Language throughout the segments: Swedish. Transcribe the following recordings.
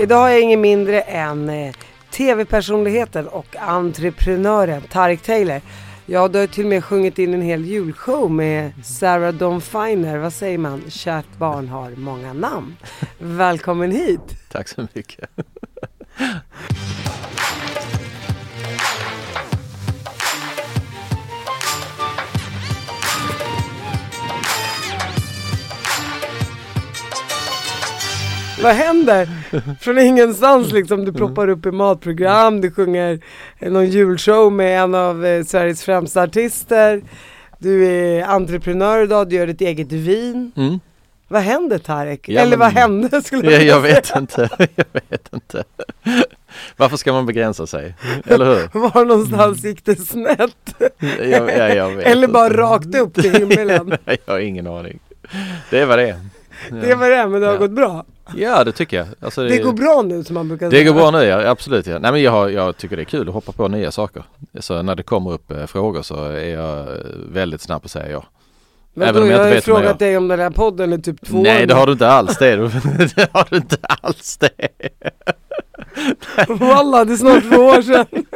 Idag har jag ingen mindre än eh, tv-personligheten och entreprenören Tarik Taylor. Ja, du har till och med sjungit in en hel julshow med Sarah Dawn Finer. Vad säger man? Kärt barn har många namn. Välkommen hit! Tack så mycket. Vad händer? Från ingenstans liksom. Du ploppar upp i matprogram, du sjunger någon julshow med en av eh, Sveriges främsta artister. Du är entreprenör idag, du gör ditt eget vin. Mm. Vad händer Tarek? Ja, Eller men- vad hände skulle Ja, jag jag vet inte, jag vet inte. Varför ska man begränsa sig? Eller hur? säga. Var någonstans gick det snett? Jag, ja, jag vet Eller bara inte. rakt upp till himlen? Jag har ingen aning. Det är vad det är. Det var det, men det har Ja. gått bra. Ja, det tycker jag. Alltså, Det går bra nu som man brukar Det säga. går bra nu, ja. absolut. Ja. Nej, men jag, jag tycker det är kul att hoppa på nya saker. Så när det kommer upp eh, frågor så är jag väldigt snabb att säga ja. Men Även då, om jag jag har inte vet jag frågat dig om den här podden i typ två Nej, år det har du inte alls det. det har du inte alls det. Walla, det är snart två år sedan.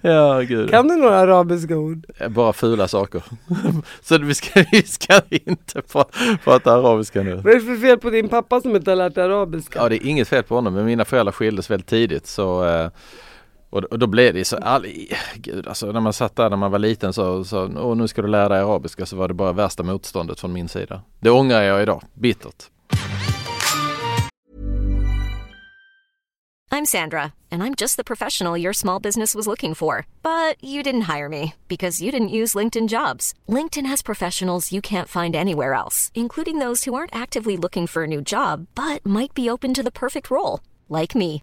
Ja, gud. Kan du några arabiska ord? Bara fula saker. Så vi ska, vi ska inte pra- prata arabiska nu. Vad är det för fel på din pappa som inte har lärt dig arabiska? Ja, det är inget fel på honom, men mina föräldrar skildes väldigt tidigt så eh, och, och då blev det så, all, gud alltså när man satt där när man var liten så, så och nu ska du lära dig arabiska så var det bara värsta motståndet från min sida. Det ångrar jag idag, bittert. I'm Sandra, and I'm just the professional your small business was looking for. But you didn't hire me because you didn't use LinkedIn jobs. LinkedIn has professionals you can't find anywhere else, including those who aren't actively looking for a new job but might be open to the perfect role, like me.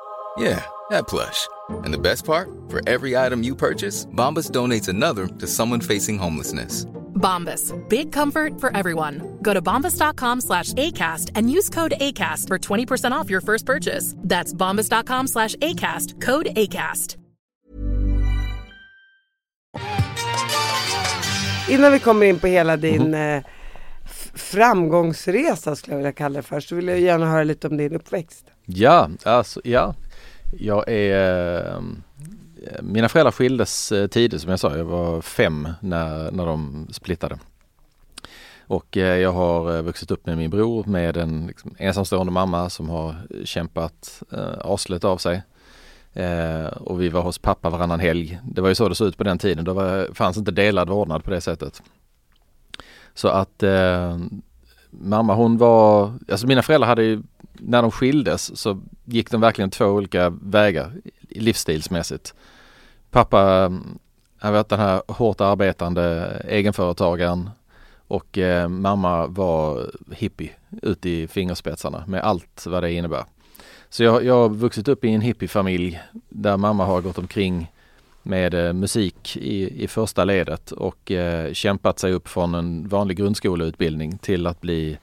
Yeah, that plush. And the best part? For every item you purchase, Bombas donates another to someone facing homelessness. Bombas. Big comfort for everyone. Go to bombas.com slash ACAST and use code ACAST for 20% off your first purchase. That's bombas.com slash ACAST. Code ACAST. Innan vi kommer in på hela din Mhm. eh, f- framgångsresa skulle jag vilja kalla det för, så vill jag gärna höra lite om din uppväxt. Ja, alltså ja. Jag är eh, Mina föräldrar skildes eh, tidigt som jag sa. Jag var fem när, när de splittade. Och eh, jag har eh, vuxit upp med min bror med en liksom, ensamstående mamma som har kämpat eh, arslet av sig. Eh, och vi var hos pappa varannan helg. Det var ju så det såg ut på den tiden. Då var, fanns inte delad vårdnad på det sättet. Så att eh, mamma hon var, alltså mina föräldrar hade ju, när de skildes så gick de verkligen två olika vägar livsstilsmässigt. Pappa mm, han var den här hårt arbetande egenföretagaren och eh, mamma var hippie ut i fingerspetsarna med allt vad det innebär. Så jag, jag har vuxit upp i en hippiefamilj där mamma har gått omkring med eh, musik i, i första ledet och eh, kämpat sig upp från en vanlig grundskoleutbildning till att bli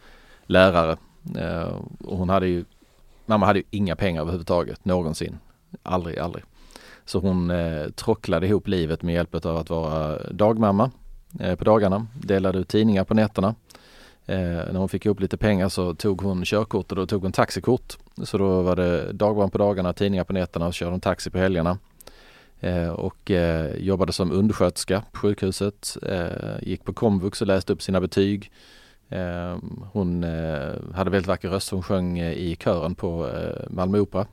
lärare. Eh, och hon hade ju, mamma hade ju inga pengar överhuvudtaget någonsin. Aldrig, aldrig. Så hon eh, tråcklade ihop livet med hjälp av att vara dagmamma eh, på dagarna, delade ut tidningar på nätterna. Eh, när hon fick ihop lite pengar så tog hon körkort och då tog hon taxikort. Så då var det dagbarn på dagarna, tidningar på nätterna och körde hon taxi på helgerna. Eh, och eh, jobbade som undersköterska på sjukhuset. Eh, gick på komvux och läste upp sina betyg. Eh, hon eh, hade väldigt vacker röst. Hon sjöng eh, i kören på eh, Malmö Opera.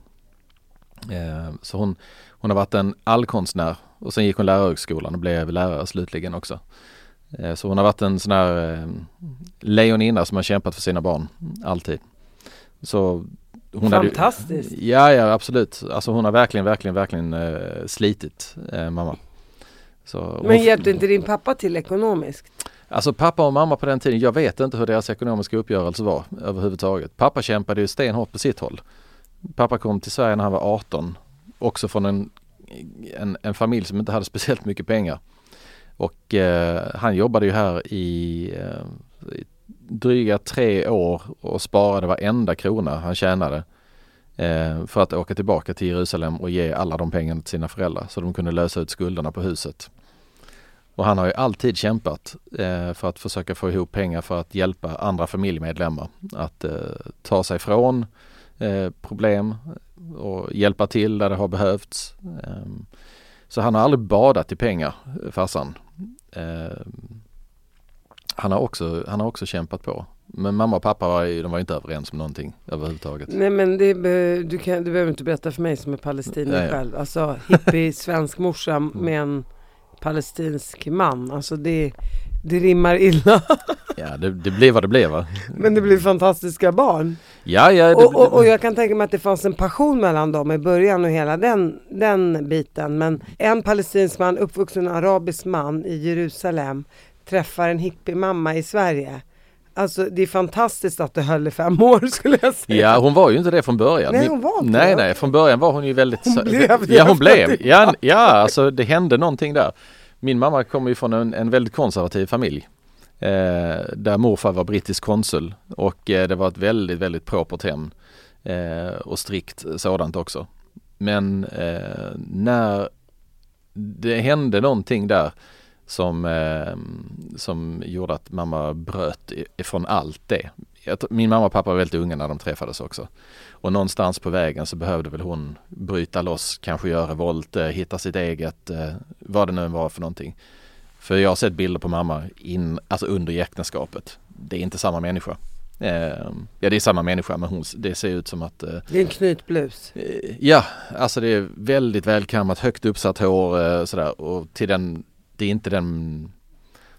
Eh, så hon, hon har varit en allkonstnär och sen gick hon lärarhögskolan och blev lärare slutligen också. Eh, så hon har varit en sån här lejoninna som har kämpat för sina barn, alltid. Så hon hade Fantastiskt! Ja, ja absolut. Alltså hon har verkligen, verkligen, verkligen slitit, mamma. Så hon- Men hjälpte inte din pappa till ekonomiskt? Alltså pappa och mamma på den tiden, jag vet inte hur deras ekonomiska uppgörelse var överhuvudtaget. Pappa kämpade ju stenhårt på sitt håll. Pappa kom till Sverige när han var 18 också från en, en, en, familj som inte hade speciellt mycket pengar. Och eh, han jobbade ju här i, eh, i dryga tre år och sparade varenda krona han tjänade eh, för att åka tillbaka till Jerusalem och ge alla de pengarna till sina föräldrar så de kunde lösa ut skulderna på huset. Och han har ju alltid kämpat eh, för att försöka få ihop pengar för att hjälpa andra familjemedlemmar att eh, ta sig från eh, problem och hjälpa till där det har behövts. Ehm, så han har aldrig badat i pengar, farsan. Ehm, han, har också, han har också kämpat på. Men mamma och pappa var, de var inte överens om någonting överhuvudtaget. Nej men det, du, kan, du behöver inte berätta för mig som är palestinier själv. Alltså hippie svensk morsa mm. med en palestinsk man. Alltså det, det rimmar illa. ja, det, det blev vad det blev va? Men det blev fantastiska barn. Ja, ja. Det, och, och, och, jag kan tänka mig att det fanns en passion mellan dem i början och hela den, den biten. Men en palestinsk man, uppvuxen arabisk man i Jerusalem, träffar en hippiemamma i Sverige. Alltså det är fantastiskt att det höll i fem år skulle jag säga. Ja hon var ju inte det från början. Nej hon var inte Nej det. nej från början var hon ju väldigt Hon blev Ja hon blev. Ja, ja alltså det hände någonting där. Min mamma kommer ju från en, en väldigt konservativ familj. Eh, där morfar var brittisk konsul och eh, det var ett väldigt väldigt propert hem. Eh, och strikt sådant också. Men eh, när det hände någonting där som, eh, som gjorde att mamma bröt ifrån allt det. Min mamma och pappa var väldigt unga när de träffades också. Och någonstans på vägen så behövde väl hon bryta loss, kanske göra volt, eh, hitta sitt eget, eh, vad det nu var för någonting. För jag har sett bilder på mamma in, alltså under äktenskapet. Det är inte samma människa. Eh, ja det är samma människa men hon, det ser ut som att... Eh, det är en knytblus. Ja, alltså det är väldigt välkammat, högt uppsatt hår sådär och till den det är inte den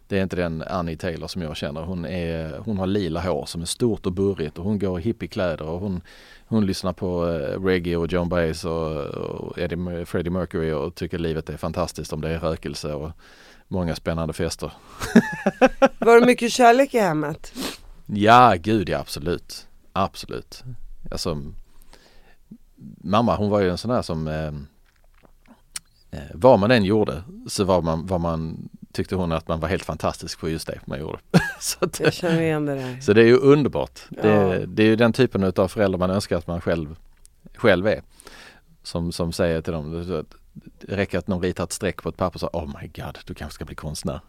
det är inte den Annie Taylor som jag känner. Hon, är, hon har lila hår som är stort och burrigt och hon går i hippiekläder och hon, hon lyssnar på uh, reggae och John Baez och, och Eddie, Freddie Mercury och tycker livet är fantastiskt om det är rökelse och många spännande fester. Var det mycket kärlek i hemmet? Ja, gud ja absolut. Absolut. Alltså, mamma hon var ju en sån här som eh, Eh, vad man än gjorde så var man, var man, tyckte hon att man var helt fantastisk på just det man gjorde. så att, Jag känner igen det där. Så det är ju underbart. Ja. Det, det, är ju den typen av föräldrar man önskar att man själv, själv är. Som, som säger till dem, det räcker att någon ritar ett streck på ett papper och säger Oh my god, du kanske ska bli konstnär.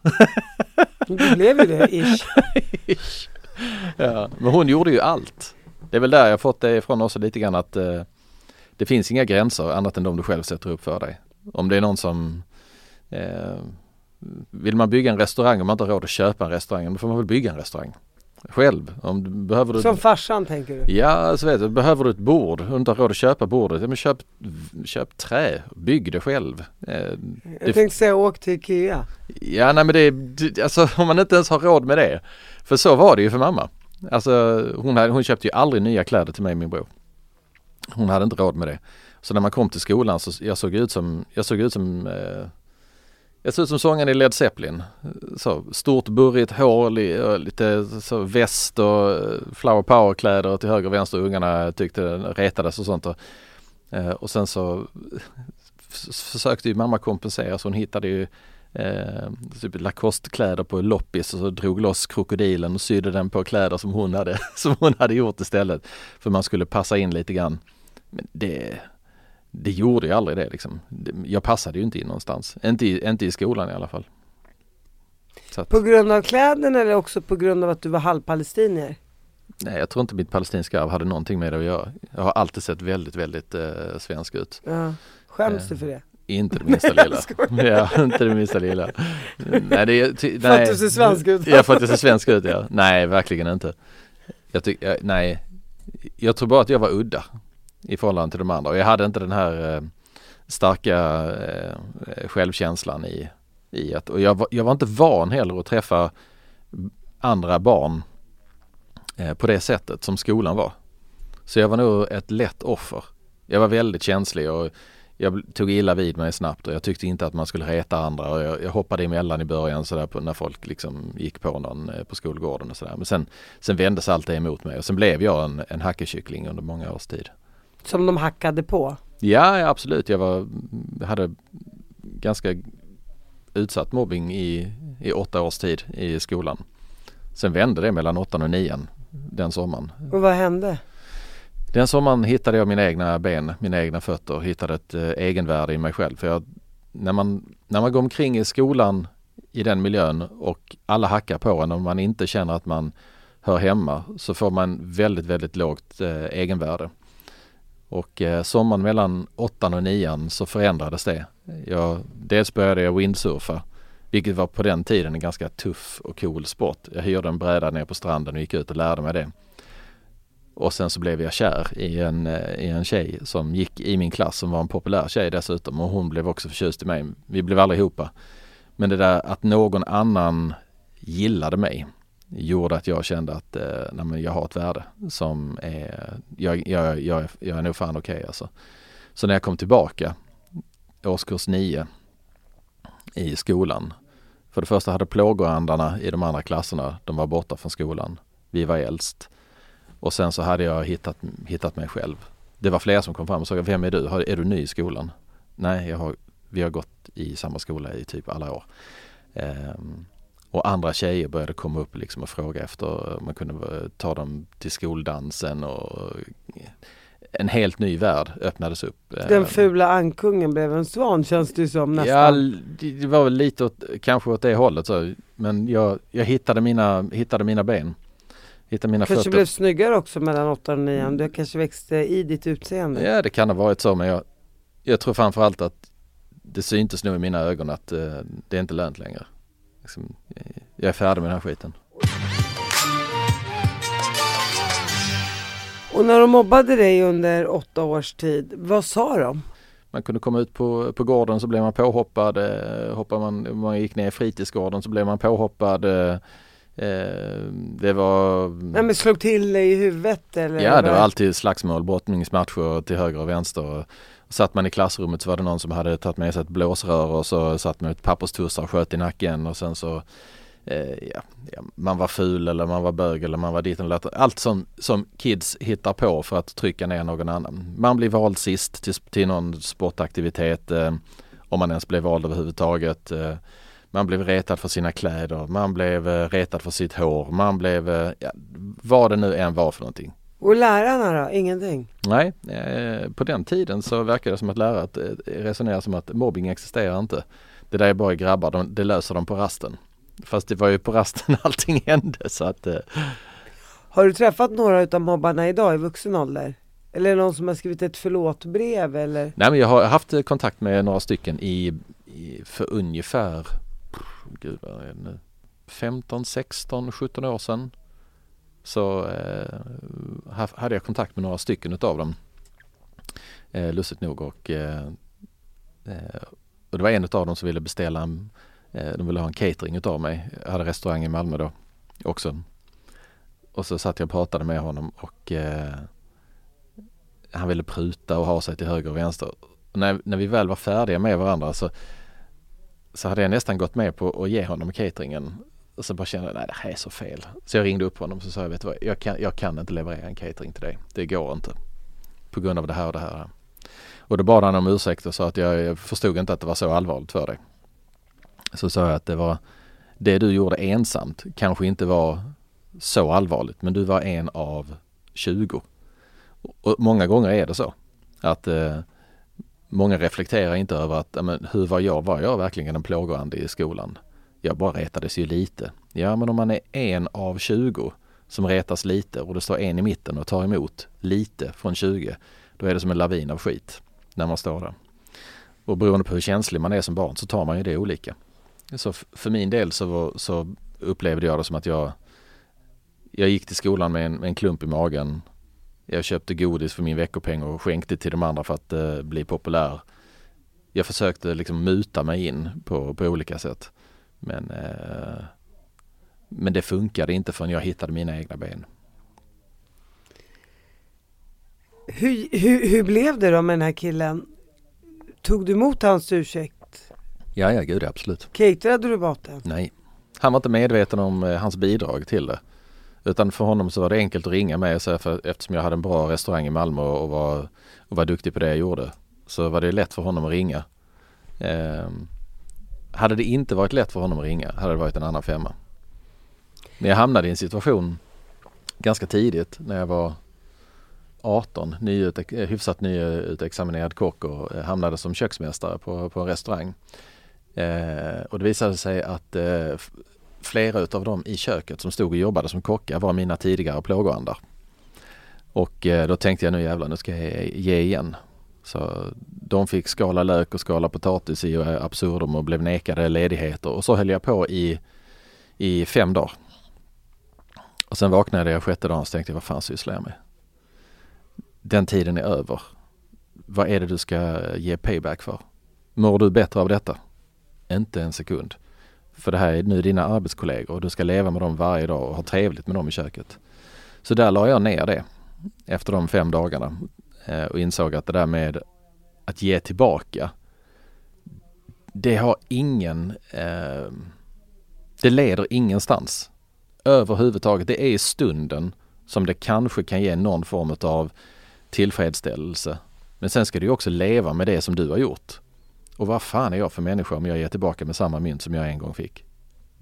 Du blev ju det, ish. ish. Ja, men hon gjorde ju allt. Det är väl där jag fått det ifrån också lite grann att eh, det finns inga gränser annat än de du själv sätter upp för dig. Om det är någon som eh, Vill man bygga en restaurang och man inte har råd att köpa en restaurang, då får man väl bygga en restaurang själv. Om du, behöver du, Som farsan tänker du? Ja, alltså vet du, behöver du ett bord och inte har råd att köpa bordet, ja, men köp, köp trä, bygg det själv. Eh, Jag det, tänkte säga åk till Ikea. Ja, nej men det är, alltså om man inte ens har råd med det. För så var det ju för mamma. Alltså hon, hade, hon köpte ju aldrig nya kläder till mig och min bror. Hon hade inte råd med det. Så när man kom till skolan så jag såg ut som, jag såg ut som eh, jag ser ut som sångaren i Led Zeppelin. Så, stort burrigt hår, eh, lite så väst och eh, flower power kläder till höger och vänster. Ungarna tyckte retades och sånt. Och, eh, och sen så försökte ju mamma kompensera så hon hittade ju eh, typ Lacoste-kläder på loppis och så drog loss krokodilen och sydde den på kläder som hon hade, som hon hade gjort istället. För man skulle passa in lite grann. Men det, det gjorde ju aldrig det liksom. Jag passade ju inte in någonstans. Inte i, inte i skolan i alla fall. Att, på grund av kläderna eller också på grund av att du var halvpalestinier? Nej, jag tror inte mitt palestinska arv hade någonting med det att göra. Jag har alltid sett väldigt, väldigt eh, svensk ut. Ja. Skäms eh, du för det? Inte det minsta lilla. ja, inte det minsta lilla. nej, det är, ty, nej. För att du ser svensk ut? ja, för att jag ser svensk ut ja. Nej, verkligen inte. Jag tycker, nej. Jag tror bara att jag var udda i förhållande till de andra. Och jag hade inte den här eh, starka eh, självkänslan i, i att, och jag var, jag var inte van heller att träffa andra barn eh, på det sättet som skolan var. Så jag var nog ett lätt offer. Jag var väldigt känslig och jag tog illa vid mig snabbt och jag tyckte inte att man skulle reta andra och jag, jag hoppade emellan i början sådär på, när folk liksom gick på någon eh, på skolgården och sådär. Men sen, sen vändes allt det emot mig och sen blev jag en, en hackekyckling under många års tid. Som de hackade på? Ja, ja absolut. Jag var, hade ganska utsatt mobbing i, i åtta års tid i skolan. Sen vände det mellan åttan och nian den sommaren. Och vad hände? Den sommaren hittade jag mina egna ben, mina egna fötter, hittade ett eh, egenvärde i mig själv. För jag, när, man, när man går omkring i skolan i den miljön och alla hackar på en och man inte känner att man hör hemma så får man väldigt, väldigt lågt eh, egenvärde. Och eh, sommaren mellan åttan och nian så förändrades det. Jag, dels började jag windsurfa, vilket var på den tiden en ganska tuff och cool sport. Jag hyrde en bräda ner på stranden och gick ut och lärde mig det. Och sen så blev jag kär i en, eh, i en tjej som gick i min klass som var en populär tjej dessutom och hon blev också förtjust i mig. Vi blev aldrig ihop. Men det där att någon annan gillade mig gjorde att jag kände att eh, nej, jag har ett värde som är, jag, jag, jag, jag är nog fan okej okay, alltså. Så när jag kom tillbaka årskurs nio i skolan. För det första hade plågoandarna i de andra klasserna, de var borta från skolan. Vi var äldst. Och sen så hade jag hittat, hittat mig själv. Det var flera som kom fram och sa, vem är du? Är du ny i skolan? Nej, jag har, vi har gått i samma skola i typ alla år. Um, och andra tjejer började komma upp liksom och fråga efter man kunde ta dem till skoldansen och en helt ny värld öppnades upp. Den fula ankungen blev en svan känns det som nästan. Ja, det var väl lite åt, kanske åt det hållet så. Men jag, jag hittade, mina, hittade mina ben. Hittade mina kanske fötter. blev snyggare också mellan 8 och 9. Du kanske växte i ditt utseende. Ja, det kan ha varit så men jag, jag tror framförallt att det syntes nog i mina ögon att uh, det är inte lönt längre. Liksom, jag är färdig med den här skiten. Och när de mobbade dig under åtta års tid, vad sa de? Man kunde komma ut på, på gården så blev man påhoppad. Eh, hoppar man, man gick ner i fritidsgården så blev man påhoppad. Eh, eh det var... Nej men slog till dig i huvudet eller? Ja det var alltid slagsmål, brottningsmatcher till höger och vänster. Satt man i klassrummet så var det någon som hade tagit med sig ett blåsrör och så satt man ett papperstussar och sköt i nacken och sen så eh, ja, ja, man var ful eller man var bög eller man var dit eller Allt som, som kids hittar på för att trycka ner någon annan. Man blir vald sist till, till någon sportaktivitet eh, om man ens blev vald överhuvudtaget. Eh, man blev retad för sina kläder, man blev eh, retad för sitt hår, man blev, eh, ja, vad det nu än var för någonting. Och lärarna då? Ingenting? Nej, eh, på den tiden så verkade det som att lärare eh, resonerar som att mobbing existerar inte. Det där är bara grabbar, de, det löser de på rasten. Fast det var ju på rasten allting hände så att... Eh. Har du träffat några utav mobbarna idag i vuxen ålder? Eller någon som har skrivit ett förlåtbrev eller? Nej men jag har haft kontakt med några stycken i, i för ungefär, gud vad är det nu, 15, 16, 17 år sedan så eh, hade jag kontakt med några stycken utav dem. Eh, lustigt nog och, eh, eh och det var en utav dem som ville beställa en, eh, de ville ha en catering utav mig. Jag hade restaurang i Malmö då också. Och så satt jag och pratade med honom och eh, han ville pruta och ha sig till höger och vänster. Och när, när vi väl var färdiga med varandra så, så hade jag nästan gått med på att ge honom cateringen och så bara kände jag, nej det här är så fel. Så jag ringde upp honom och så sa jag, vet du vad, jag kan, jag kan inte leverera en catering till dig. Det går inte. På grund av det här och det här. Och då bad han om ursäkt och sa att jag, förstod inte att det var så allvarligt för dig. Så sa jag att det var, det du gjorde ensamt kanske inte var så allvarligt men du var en av 20. Och många gånger är det så. Att eh, många reflekterar inte över att, men, hur var jag? Var jag verkligen en plågoande i skolan? Jag bara retades ju lite. Ja men om man är en av 20 som retas lite och det står en i mitten och tar emot lite från 20 då är det som en lavin av skit när man står där. Och beroende på hur känslig man är som barn så tar man ju det olika. Så för min del så, så upplevde jag det som att jag jag gick till skolan med en, med en klump i magen. Jag köpte godis för min veckopeng och skänkte till de andra för att eh, bli populär. Jag försökte liksom muta mig in på, på olika sätt. Men, eh, men det funkade inte förrän jag hittade mina egna ben. Hur, hur, hur blev det då med den här killen? Tog du emot hans ursäkt? Ja, ja gud absolut. Caterade du maten? Nej. Han var inte medveten om eh, hans bidrag till det. Utan för honom så var det enkelt att ringa mig så för, eftersom jag hade en bra restaurang i Malmö och var, och var duktig på det jag gjorde. så var det lätt för honom att ringa. Eh, hade det inte varit lätt för honom att ringa hade det varit en annan femma. Men jag hamnade i en situation ganska tidigt när jag var 18, nyutek, eh, hyfsat nyutexaminerad kock och eh, hamnade som köksmästare på, på en restaurang. Eh, och det visade sig att eh, flera utav dem i köket som stod och jobbade som kockar var mina tidigare plågoandar. Och eh, då tänkte jag nu jävlar, nu ska jag ge igen. Så de fick skala lök och skala potatis i eh, absurdum och blev nekade ledigheter och så höll jag på i, i fem dagar. Och sen vaknade jag sjätte dagen och tänkte vad fan sysslar jag med? Den tiden är över. Vad är det du ska ge payback för? Mår du bättre av detta? Inte en sekund. För det här är nu dina arbetskollegor och du ska leva med dem varje dag och ha trevligt med dem i köket. Så där la jag ner det efter de fem dagarna Eh, och insåg att det där med att ge tillbaka det har ingen, eh, det leder ingenstans överhuvudtaget. Det är i stunden som det kanske kan ge någon form av tillfredsställelse. Men sen ska du också leva med det som du har gjort. Och vad fan är jag för människa om jag ger tillbaka med samma mynt som jag en gång fick?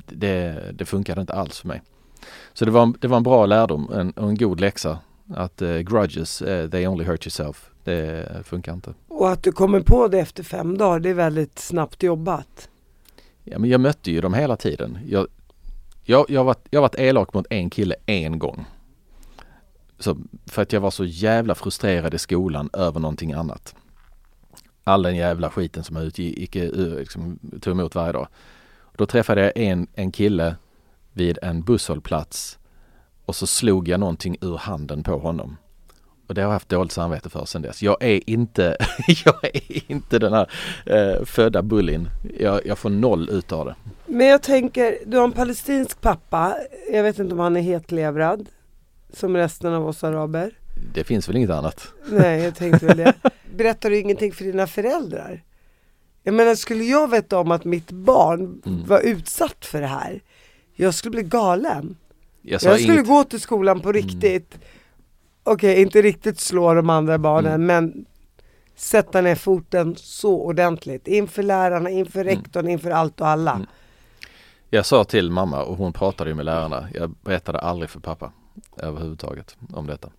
Det, det funkade inte alls för mig. Så det var, en, det var en bra lärdom en, och en god läxa att uh, grudges, uh, they only hurt yourself. Det funkar inte. Och att du kommer på det efter fem dagar, det är väldigt snabbt jobbat. Ja, men jag mötte ju dem hela tiden. Jag, jag, jag, var, jag varit elak mot en kille en gång. Så, för att jag var så jävla frustrerad i skolan över någonting annat. All den jävla skiten som jag utgick, liksom, tog emot varje dag. Då träffade jag en, en kille vid en busshållplats och så slog jag någonting ur handen på honom. Och det har jag haft dåligt samvete för sedan dess. Jag är inte, jag är inte den här eh, födda bullin. Jag, jag får noll utav det. Men jag tänker, du har en palestinsk pappa. Jag vet inte om han är hetlevrad. Som resten av oss araber. Det finns väl inget annat? Nej, jag tänkte väl det. Berättar du ingenting för dina föräldrar? Jag menar, skulle jag veta om att mitt barn mm. var utsatt för det här, jag skulle bli galen. Jag, jag skulle inget... gå till skolan på mm. riktigt. Mm. Okej, okay, inte riktigt slå de andra barnen, mm. men sätta ner foten så ordentligt. Inför lärarna, inför mm. rektorn, inför allt och alla. Mm. Jag sa till mamma och hon pratade med lärarna. Jag berättade aldrig för pappa överhuvudtaget om detta.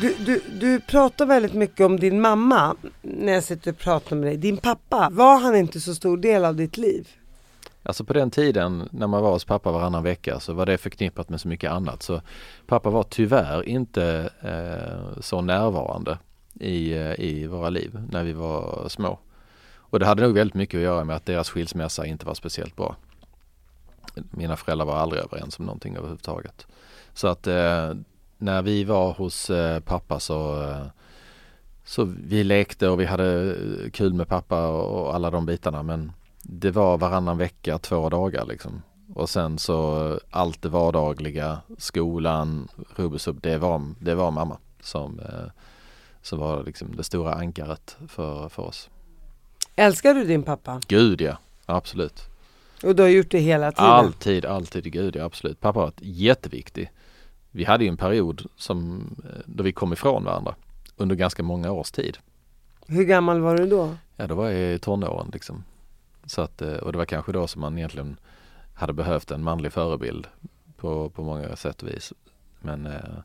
Du, du, du pratar väldigt mycket om din mamma när jag sitter och pratar med dig. Din pappa, var han inte så stor del av ditt liv? Alltså på den tiden när man var hos pappa varannan vecka så var det förknippat med så mycket annat. Så pappa var tyvärr inte eh, så närvarande i, eh, i våra liv när vi var små. Och det hade nog väldigt mycket att göra med att deras skilsmässa inte var speciellt bra. Mina föräldrar var aldrig överens om någonting överhuvudtaget. Så att eh, när vi var hos eh, pappa så, eh, så vi lekte och vi hade eh, kul med pappa och alla de bitarna men det var varannan vecka, två dagar liksom. Och sen så allt det vardagliga, skolan, rubbes det var, det var mamma som, eh, som var liksom det stora ankaret för, för oss. Älskar du din pappa? Gud ja, absolut. Och du har gjort det hela tiden? Alltid, alltid, gud ja absolut. Pappa varit jätteviktig. Vi hade ju en period som, eh, då vi kom ifrån varandra under ganska många års tid. Hur gammal var du då? Ja, då var jag i tonåren liksom. Så att, eh, och det var kanske då som man egentligen hade behövt en manlig förebild på, på många sätt och vis. Men, eh,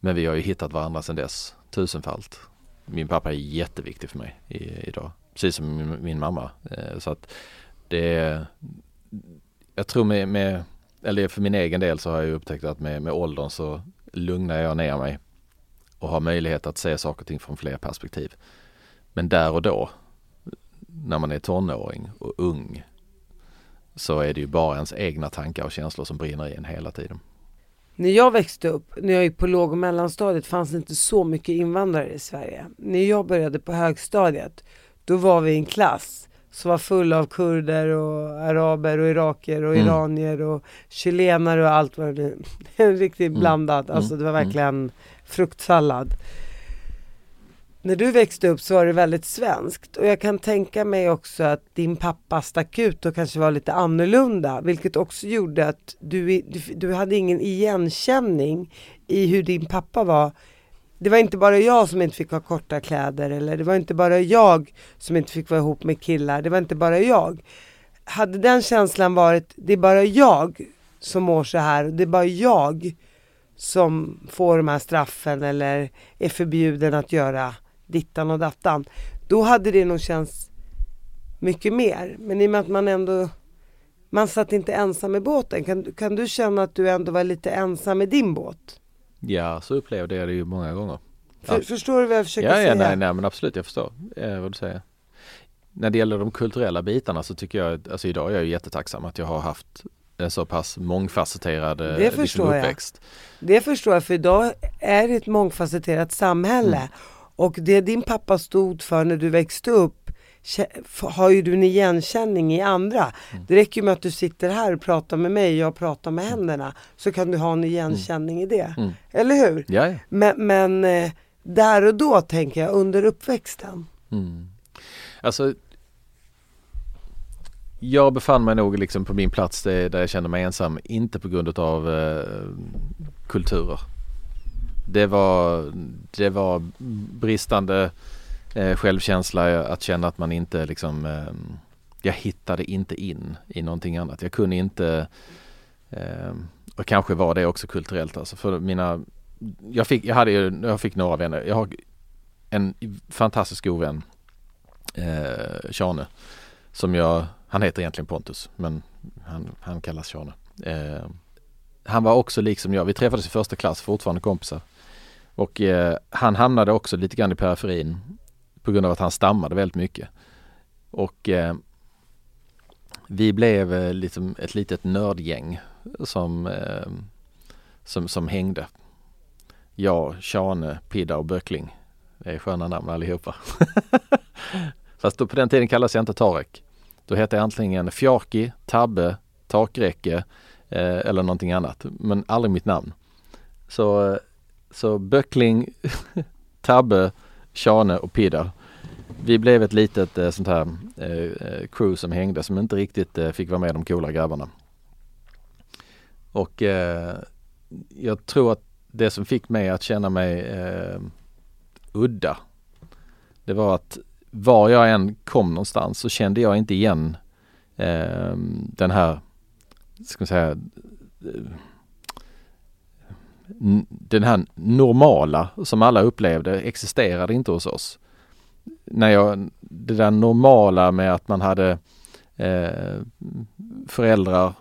men vi har ju hittat varandra sedan dess tusenfalt. Min pappa är jätteviktig för mig i, idag, precis som min, min mamma. Eh, så att det jag tror med, med, eller för min egen del så har jag upptäckt att med, med åldern så lugnar jag ner mig och har möjlighet att se saker och ting från fler perspektiv. Men där och då när man är tonåring och ung så är det ju bara ens egna tankar och känslor som brinner i en hela tiden. När jag växte upp, när jag gick på låg och mellanstadiet fanns det inte så mycket invandrare i Sverige. När jag började på högstadiet, då var vi en klass som var full av kurder och araber och iraker och mm. iranier och chilenare och allt vad det nu Riktigt mm. blandat, alltså det var mm. verkligen mm. fruktsallad när du växte upp så var det väldigt svenskt och jag kan tänka mig också att din pappa stack ut och kanske var lite annorlunda vilket också gjorde att du, du, du hade ingen igenkänning i hur din pappa var det var inte bara jag som inte fick ha korta kläder eller det var inte bara jag som inte fick vara ihop med killar, det var inte bara jag. Hade den känslan varit, det är bara jag som mår så här och det är bara jag som får de här straffen eller är förbjuden att göra dittan och dattan. Då hade det nog känts mycket mer. Men i och med att man ändå man satt inte ensam i båten. Kan, kan du känna att du ändå var lite ensam i din båt? Ja, så upplevde jag det ju många gånger. För, Ja. Förstår du vad jag försöker Ja, säga? ja nej, nej men absolut jag förstår eh, vad du säger. När det gäller de kulturella bitarna så tycker jag, alltså idag är jag ju jättetacksam att jag har haft en så pass mångfacetterad eh, Det liksom, förstår jag. uppväxt. Det förstår jag, för idag är det ett mångfacetterat samhälle. Mm. Och det din pappa stod för när du växte upp har ju du en igenkänning i andra. Mm. Det räcker ju med att du sitter här och pratar med mig och jag pratar med händerna. Så kan du ha en igenkänning i det. Mm. Eller hur? Ja, ja. Men, men eh, där och då tänker jag, under uppväxten. Mm. Alltså jag befann mig nog liksom på min plats där där jag kände mig ensam, inte på grund av eh, kulturer. Det var, det var bristande eh, självkänsla eh, att känna att man inte liksom, eh, jag hittade inte in i någonting annat. Jag kunde inte, eh, och kanske var det också kulturellt alltså, för mina, jag fick, jag hade ju, jag fick några vänner, jag har en fantastisk god vän eh, Tjane. Som jag, han heter egentligen Pontus men han, han kallas Tjane. Eh, han var också liksom jag, vi träffades i första klass, fortfarande kompisar. Och eh, han hamnade också lite grann i periferin på grund av att han stammade väldigt mycket. Och eh, vi blev eh, liksom ett litet nördgäng som, eh, som, som hängde. Jag, Tjane, Pidda och Böckling. Det är sköna namn allihopa. Fast då på den tiden kallades jag inte Tarek. Då hette jag antingen Fjarki, Tabbe, Takräcke eh, eller någonting annat. Men aldrig mitt namn. Så, eh, så Böckling, Tabbe, Tjane och Pidda. Vi blev ett litet eh, sånt här eh, eh, crew som hängde som inte riktigt eh, fick vara med de coola grabbarna. Och eh, jag tror att det som fick mig att känna mig eh, udda det var att var jag än kom någonstans så kände jag inte igen eh, den här, ska man säga, eh, den här normala som alla upplevde existerade inte hos oss. När jag, det där normala med att man hade eh, föräldrar,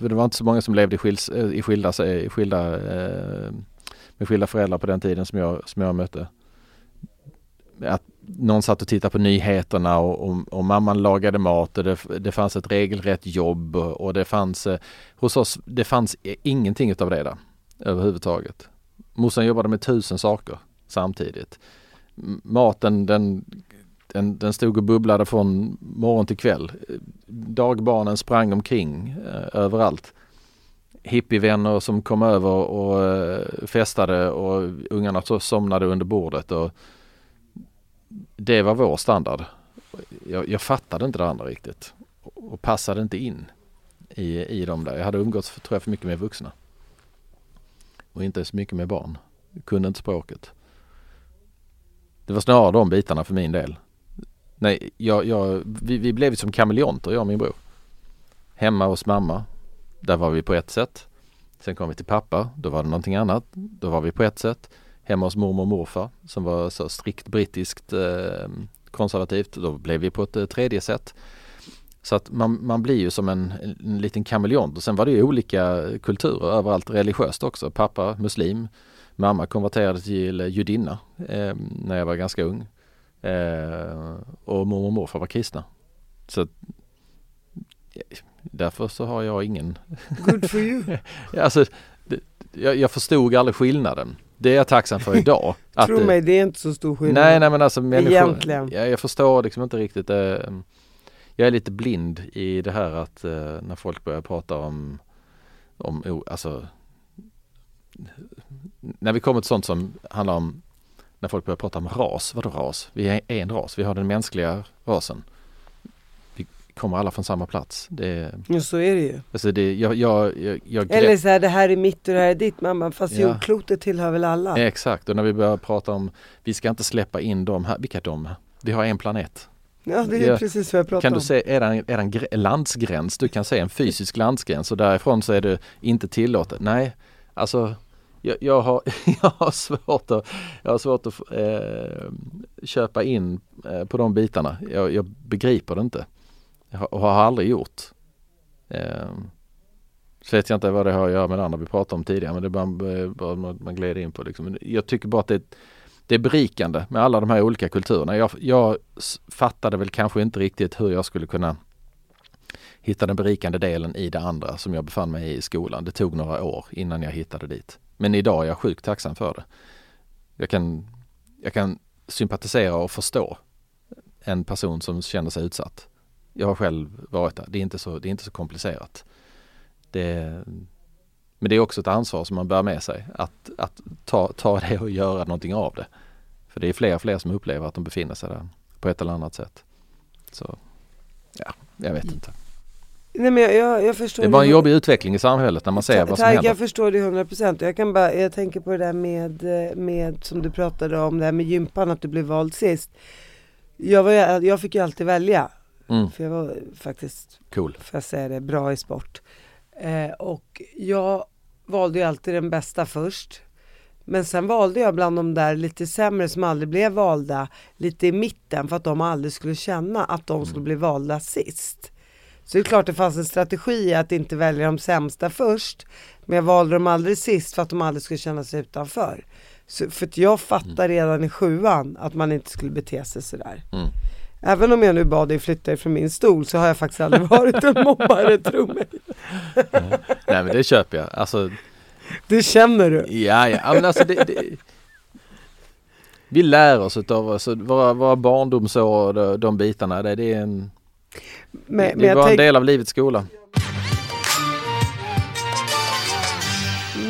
för det var inte så många som levde i, skils, eh, i skilda, i skilda eh, med skilda föräldrar på den tiden som jag, som jag mötte. Att någon satt och tittade på nyheterna och, och, och mamman lagade mat och det, det fanns ett regelrätt jobb och, det fanns eh, hos oss, det fanns ingenting utav det där överhuvudtaget. Morsan jobbade med tusen saker samtidigt. Maten den, den, den stod och bubblade från morgon till kväll. Dagbarnen sprang omkring eh, överallt hippievänner som kom över och eh, festade och ungarna så somnade under bordet och det var vår standard. Jag, jag fattade inte det andra riktigt och passade inte in i, i dem där. Jag hade umgåtts för, tror jag för mycket med vuxna och inte så mycket med barn. Jag kunde inte språket. Det var snarare de bitarna för min del. Nej, jag, jag, vi, vi blev som kameleonter jag och min bror. Hemma hos mamma där var vi på ett sätt. Sen kom vi till pappa, då var det någonting annat. Då var vi på ett sätt. Hemma hos mormor och morfar som var så strikt brittiskt eh, konservativt. Då blev vi på ett eh, tredje sätt. Så att man, man blir ju som en, en liten kameleont och sen var det ju olika kulturer överallt religiöst också. Pappa muslim, mamma konverterade till judinna eh, när jag var ganska ung. Eh, och mormor och morfar var kristna. Så därför så har jag ingen Good for you. Alltså, det, jag, jag förstod aldrig skillnaden. Det är jag tacksam för idag. Tro mig, det är inte så stor skillnad. Nej, nej men alltså människor, Egentligen. Ja, jag förstår liksom inte riktigt. Eh, jag är lite blind i det här att eh, när folk börjar prata om, om alltså när vi kommer till sånt som handlar om när folk börjar prata om ras. Vadå ras? Vi är en ras. Vi har den mänskliga rasen. Vi kommer alla från samma plats. Det, Ja, så är det ju. alltså det, jag, jag, jag, jag Eller så här, det här är mitt och det här är ditt. Bara, fast Ja. jordklotet tillhör väl alla? Exakt, och när vi börjar prata om vi ska inte släppa in dem här. Vilka de? Vi har en planet. Ja, det är precis vad jag pratar Kan du om. se, är det en, är det en gr- landsgräns? Du kan se en fysisk landsgräns och därifrån så är det inte tillåtet. Nej, alltså jag, jag, har, jag har svårt att, jag har svårt att eh, köpa in eh, på de bitarna. Jag, jag begriper det inte. Jag har, och har aldrig gjort. Eh, så vet jag inte vad det har att göra med det andra vi pratade om tidigare men det är bara, bara man, man glider in på liksom. Jag tycker bara att det, det är berikande med alla de här olika kulturerna. Jag, jag fattade väl kanske inte riktigt hur jag skulle kunna hitta den berikande delen i det andra som jag befann mig i i skolan. Det tog några år innan jag hittade dit. Men idag är jag sjukt tacksam för det. Jag kan, jag kan sympatisera och förstå en person som känner sig utsatt. Jag har själv varit där. Det är inte så, det är inte så komplicerat. Det, men det är också ett ansvar som man bär med sig att, att ta, ta det och göra någonting av det. För det är fler och fler som upplever att de befinner sig där på ett eller annat sätt. Så ja, jag vet inte. Nej men jag, jag, jag förstår Det är bara en jobbig utveckling i samhället när man ser vad som händer. jag förstår det 100 procent. Jag kan bara, jag tänker på det där med, eh, med som du pratade om, det här med gympan, att du blev vald sist. Jag, var, jag fick ju alltid välja, Mm, för jag var faktiskt, cool. får jag säga det, bra i sport. Eh, och jag valde ju alltid den bästa först. Men sen valde jag bland de där lite sämre som aldrig blev valda, lite i mitten för att de aldrig skulle känna att de skulle bli valda sist. Så det är klart det fanns en strategi att inte välja de sämsta först. Men jag valde dem aldrig sist för att de aldrig skulle känna sig utanför. Så, för att jag fattar redan i sjuan att man inte skulle bete sig sådär. Mm. Även om jag nu bad dig flytta ifrån min stol så har jag faktiskt aldrig varit en mobbare, tro mig. Nej men det köper jag. Alltså, Det känner du. ja, ja, men alltså det, det, Vi lär oss utav alltså, våra, våra barndomsår och de, de bitarna. Det, det är en, Men, det men är jag bara en del av livets skola.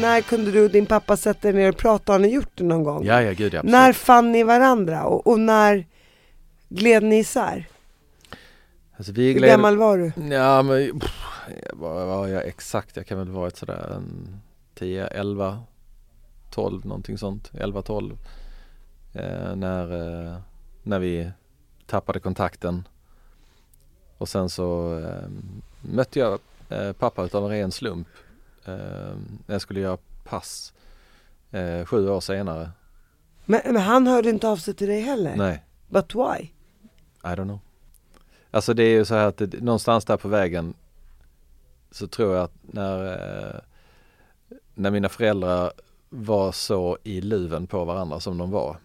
när kunde du och din pappa sätta er ner och prata? Har ni gjort det någon gång? Ja, ja, gud ja, absolut. när fann ni varandra och, och när gled ni isär? Alltså, vi Hur gled- gammal var du? Ja men pff, vad var jag exakt? Jag kan väl varit sådär en 10, 11, 12 någonting sånt. 11, 12. Eh, när, eh, när vi tappade kontakten. Och sen så eh, mötte jag eh, pappa utav en ren slump. Eh, när jag skulle göra pass eh, sju år senare. Men, men han hörde inte av sig till dig heller? Nej, But why? I don't know. Alltså det är ju så här att det, någonstans där på vägen så tror jag att när, eh, när mina föräldrar var så i luven på varandra som de var.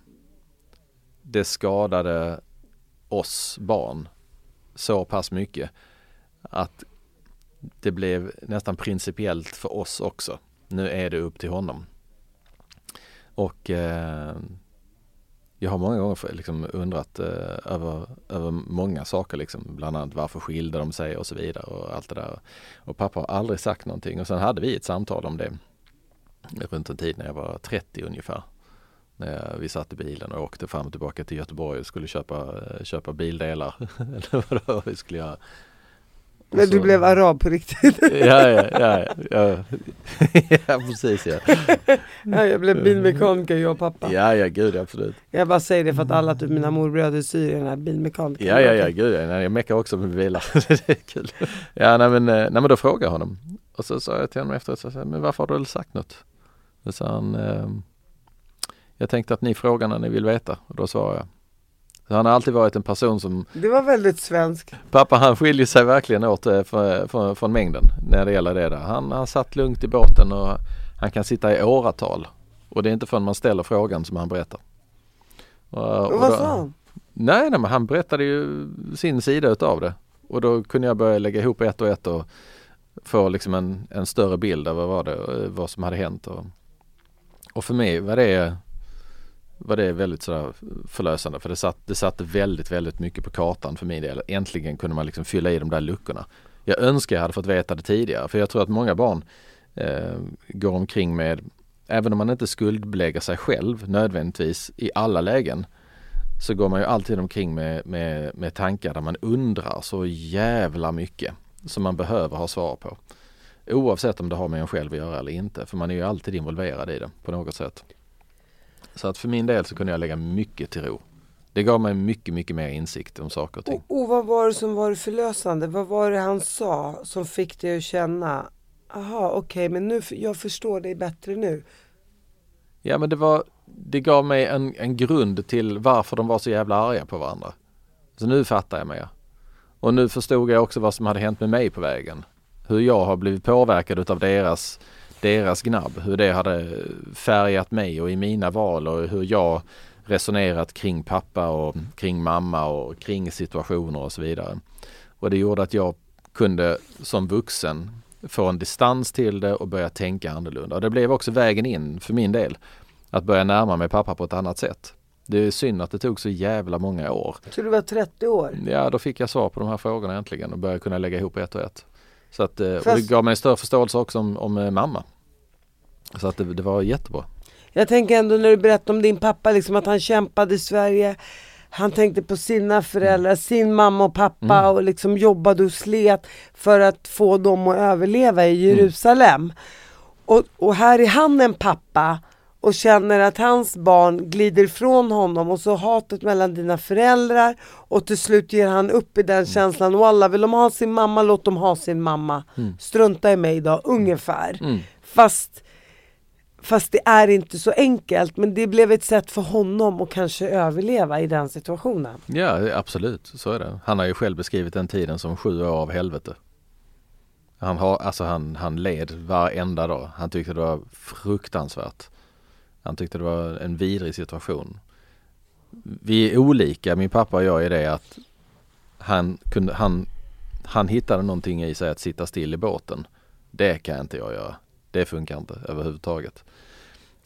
Det skadade oss barn så pass mycket att det blev nästan principiellt för oss också. Nu är det upp till honom. Och eh, jag har många gånger liksom undrat eh, över, över många saker liksom. Bland annat varför skilde de sig och så vidare och allt det där. Och pappa har aldrig sagt någonting och sen hade vi ett samtal om det runt en tid när jag var 30 ungefär. När jag, vi satt i bilen och åkte fram och tillbaka till Göteborg och skulle köpa, köpa bildelar. Eller vad det var vi skulle göra. Men du blev arab på riktigt? Ja, ja, ja, ja. ja precis ja. ja, jag blev bilmekaniker jag och pappa. Ja, ja, gud absolut. Jag bara säger det för att alla typ mina morbröder i Syrien är bilmekaniker. Ja, ja, ja, gud ja. Jag meckar också med bilar. det är kul. Ja, nej men, eh, nej men då frågade jag honom. Och så sa jag till honom efteråt, så sa men varför har du väl sagt något? Då sa han, ehm, jag tänkte att ni frågar när ni vill veta. Och då svarade jag. Så han har alltid varit en person som, Det var väldigt svenskt. pappa han skiljer sig verkligen åt eh, från, från, från mängden när det gäller det där. Han har satt lugnt i båten och han kan sitta i åratal. Och det är inte förrän man ställer frågan som han berättar. Och, Och och vad sa han? Nej, nej men han berättade ju sin sida utav det. Och då kunde jag börja lägga ihop ett och ett och få liksom en, en större bild av vad, var det, eh, vad som hade hänt. Och, och för mig var det, var det väldigt sådär förlösande för det, satte det satte väldigt, väldigt mycket på kartan för min del. Äntligen kunde man liksom fylla i de där luckorna. Jag önskar jag hade fått veta det tidigare för jag tror att många barn eh, går omkring med, även om man inte skuldbelägger sig själv nödvändigtvis i alla lägen, så går man ju alltid omkring med, med, med tankar där man undrar så jävla mycket som man behöver ha svar på. Oavsett om det har med en själv att göra eller inte, för man är ju alltid involverad i det på något sätt. Så att för min del så kunde jag lägga mycket till ro. Det gav mig mycket, mycket mer insikt om saker och ting. Och, och vad var det som var förlösande? Vad var det han sa som fick dig att känna, aha okej okay, men nu, jag förstår dig bättre nu. Ja men det var, det gav mig en, en grund till varför de var så jävla arga på varandra. Så nu fattar jag mer. Och nu förstod jag också vad som hade hänt med mig på vägen. Hur jag har blivit påverkad utav deras, deras gnabb. Hur det hade färgat mig och i mina val och hur jag resonerat kring pappa och kring mamma och kring situationer och så vidare. Och det gjorde att jag kunde som vuxen få en distans till det och börja tänka annorlunda. Och det blev också vägen in för min del. Att börja närma mig pappa på ett annat sätt. Det är synd att det tog så jävla många år. Så du var 30 år? Ja, då fick jag svar på de här frågorna äntligen och började kunna lägga ihop ett och ett. Så att, eh, och det gav mig en större förståelse också om, om eh, mamma. Så att det, det var jättebra. Jag tänker ändå när du berättar om din pappa, liksom att han kämpade i Sverige. Han tänkte på sina föräldrar, mm. sin mamma och pappa mm. och liksom jobbade och slet för att få dem att överleva i mm. Jerusalem. Mm. Och, och här är han en pappa och känner att hans barn glider ifrån honom och så hatet mellan dina föräldrar och till slut ger han upp i den mm. känslan. Och alla vill de ha sin mamma, låt dem ha sin mamma. Mm. Strunta i mig då, ungefär. Mm. Fast Fast det är inte så enkelt men det blev ett sätt för honom att kanske överleva i den situationen. Ja absolut, så är det. Han har ju själv beskrivit den tiden som sju år av helvete. Han, har, alltså han, han led varenda dag. Han tyckte det var fruktansvärt. Han tyckte det var en vidrig situation. Vi är olika, min pappa och jag, i det att han, kunde, han, han hittade någonting i sig att sitta still i båten. Det kan inte jag göra. Det funkar inte överhuvudtaget.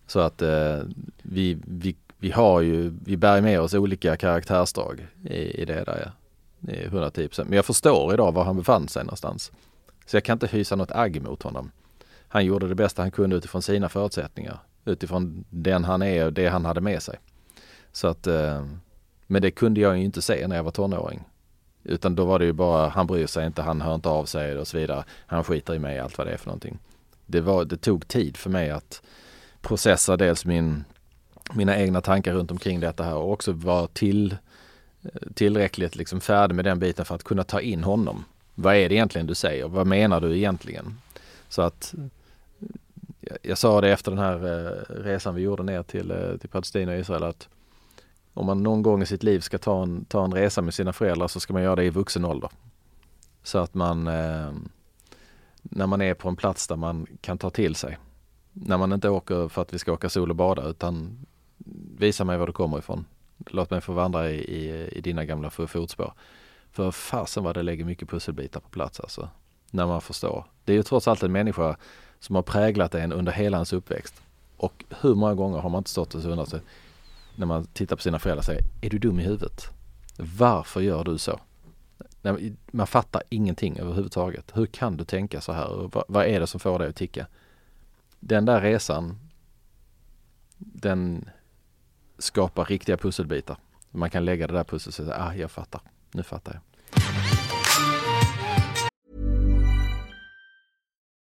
Så att eh, vi, vi, vi har ju, vi bär med oss olika karaktärsdrag i, i det där. Ja. 110 Men jag förstår idag var han befann sig någonstans. Så jag kan inte hysa något agg mot honom. Han gjorde det bästa han kunde utifrån sina förutsättningar. Utifrån den han är och det han hade med sig. Så att, eh, men det kunde jag ju inte se när jag var tonåring. Utan då var det ju bara, han bryr sig inte, han hör inte av sig och så vidare. Han skiter i mig, allt vad det är för någonting. Det, var, det tog tid för mig att processa dels min, mina egna tankar runt omkring detta här och också vara till, tillräckligt liksom färdig med den biten för att kunna ta in honom. Vad är det egentligen du säger? Vad menar du egentligen? Så att jag sa det efter den här eh, resan vi gjorde ner till, eh, till Palestina och Israel att om man någon gång i sitt liv ska ta en, ta en resa med sina föräldrar så ska man göra det i vuxen ålder. Så att man eh, när man är på en plats där man kan ta till sig när man inte åker för att vi ska åka sol och bada utan visa mig var du kommer ifrån. Låt mig få vandra i, i, i dina gamla fotspår. För fasen vad det lägger mycket pusselbitar på plats alltså. När man förstår. Det är ju trots allt en människa som har präglat en under hela ens uppväxt. Och hur många gånger har man inte stått och undrat sig när man tittar på sina föräldrar och säger Är du dum i huvudet? Varför gör du så? Man fattar ingenting överhuvudtaget. Hur kan du tänka så här? Vad är det som får dig att ticka? den där resan den skapar riktiga pusselbitar. Man kan lägga det där pusslet och säga, ah jag fattar, nu fattar jag.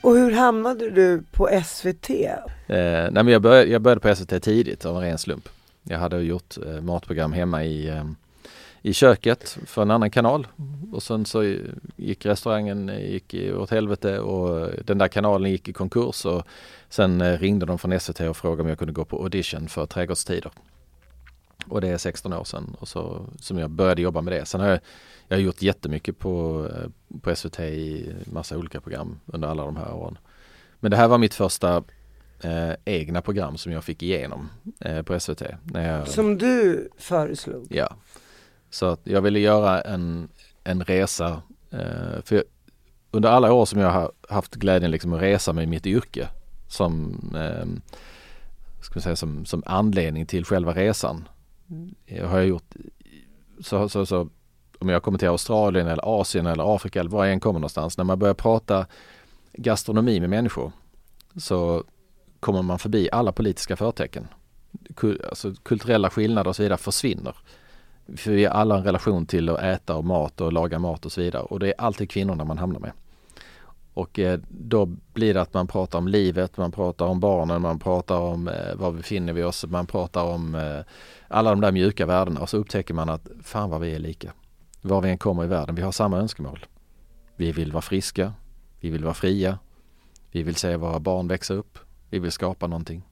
Och hur hamnade du på SVT? Eh, nej men jag, började, jag började på SVT tidigt av en ren slump. Jag hade gjort eh, matprogram hemma i, eh, i köket för en annan kanal och sen så gick restaurangen eh, gick åt helvete och den där kanalen gick i konkurs och sen eh, ringde de från SVT och frågade om jag kunde gå på audition för Trädgårdstider. Och det är 16 år sedan och så, som jag började jobba med det. Sen har jag, jag har gjort jättemycket på, eh, på SVT i massa olika program under alla de här åren. Men det här var mitt första eh, egna program som jag fick igenom eh, på SVT. När jag, som du föreslog? Ja. Så att jag ville göra en, en resa. Eh, för jag, under alla år som jag har haft glädjen liksom att resa med mitt yrke som, eh, ska säga, som, som anledning till själva resan. Jag har gjort så, så, så om jag kommer till Australien eller Asien eller Afrika eller var jag än kommer någonstans. När man börjar prata gastronomi med människor så kommer man förbi alla politiska förtecken. Kul, alltså kulturella skillnader och så vidare försvinner. För vi har alla en relation till att äta och mat och laga mat och så vidare och det är alltid kvinnorna man hamnar med. Och eh, då blir det att man pratar om livet, man pratar om barnen, man pratar om eh, var befinner vi oss, man pratar om eh, alla de där mjuka värdena och så upptäcker man att fan vad vi är lika. Var vi än kommer i världen, vi har samma önskemål. Vi vill vara friska, vi vill vara fria, vi vill se våra barn växa upp, vi vill skapa någonting.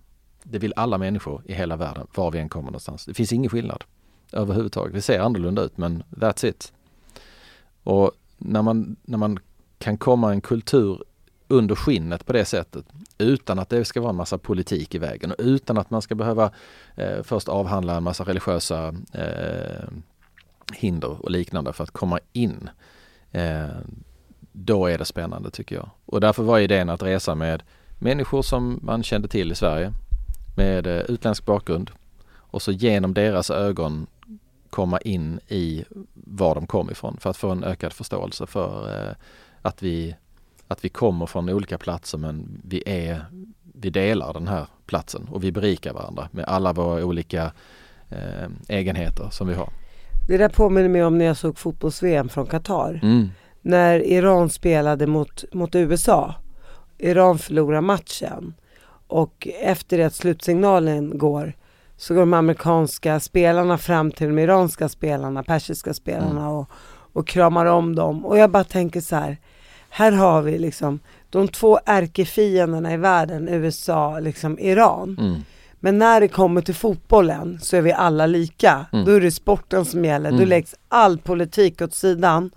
Det vill alla människor i hela världen, var vi än kommer någonstans. Det finns ingen skillnad överhuvudtaget. Det ser annorlunda ut men that's it. Och när man, när man kan komma en kultur under skinnet på det sättet utan att det ska vara en massa politik i vägen och utan att man ska behöva eh, först avhandla en massa religiösa eh, hinder och liknande för att komma in. Eh, då är det spännande tycker jag. Och därför var idén att resa med människor som man kände till i Sverige med eh, utländsk bakgrund och så genom deras ögon komma in i var de kom ifrån för att få en ökad förståelse för eh, att, vi, att vi kommer från olika platser men vi är vi delar den här platsen och vi berikar varandra med alla våra olika eh, egenheter som vi har. Det där påminner mig om när jag såg fotbolls-VM från Qatar. Mm. När Iran spelade mot, mot USA. Iran förlorar matchen. Och efter det att slutsignalen går så går de amerikanska spelarna fram till de iranska spelarna, persiska spelarna mm. och, och kramar om dem. Och jag bara tänker så här, här har vi liksom de två ärkefienderna i världen, USA, liksom Iran. Mm. Men när det kommer till fotbollen så är vi alla lika. Mm. Då är det sporten som gäller. Mm. Då läggs all politik åt sidan.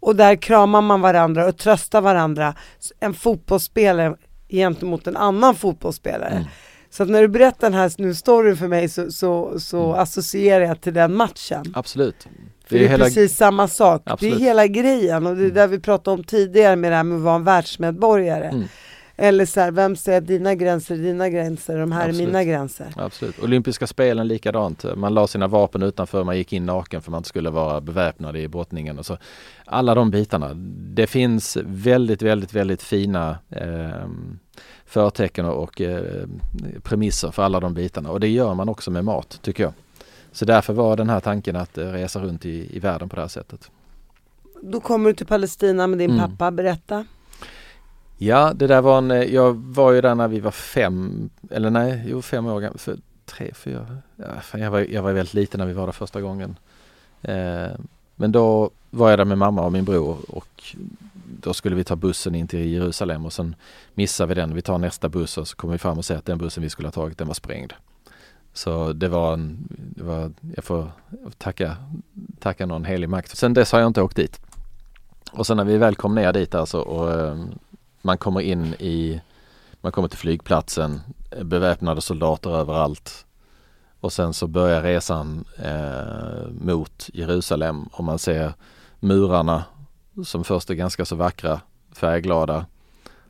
Och där kramar man varandra och tröstar varandra. En fotbollsspelare gentemot en annan fotbollsspelare. Mm. Så att när du berättar den här nu storyn för mig så, så, så mm. associerar jag till den matchen. Absolut. Det är, det är hela... precis samma sak. Absolut. Det är hela grejen och det är mm. där vi pratade om tidigare med det här med att vara en världsmedborgare. Mm. Eller så här, vem säger att dina gränser är dina gränser, de här Absolut. är mina gränser. Absolut. Olympiska spelen likadant. Man la sina vapen utanför, man gick in naken för man skulle vara beväpnad i brottningen. Och så. Alla de bitarna. Det finns väldigt, väldigt, väldigt fina eh, förtecken och eh, premisser för alla de bitarna och det gör man också med mat tycker jag. Så därför var den här tanken att eh, resa runt i, i världen på det här sättet. Då kommer du till Palestina med din mm. pappa, berätta. Ja, det där var en, eh, jag var ju där när vi var fem, eller nej, jo fem år gammal, för tre, fyra, ja, jag, var, jag var väldigt liten när vi var där första gången. Eh, men då var jag där med mamma och min bror och då skulle vi ta bussen in till Jerusalem och sen missar vi den. Vi tar nästa buss och så kommer vi fram och ser att den bussen vi skulle ha tagit den var sprängd. Så det var en, det var, jag får tacka, tacka någon helig makt. Sen dess har jag inte åkt dit. Och sen när vi väl kom ner dit alltså och eh, man kommer in i, man kommer till flygplatsen, eh, beväpnade soldater överallt. Och sen så börjar resan eh, mot Jerusalem och man ser murarna som först är ganska så vackra, färgglada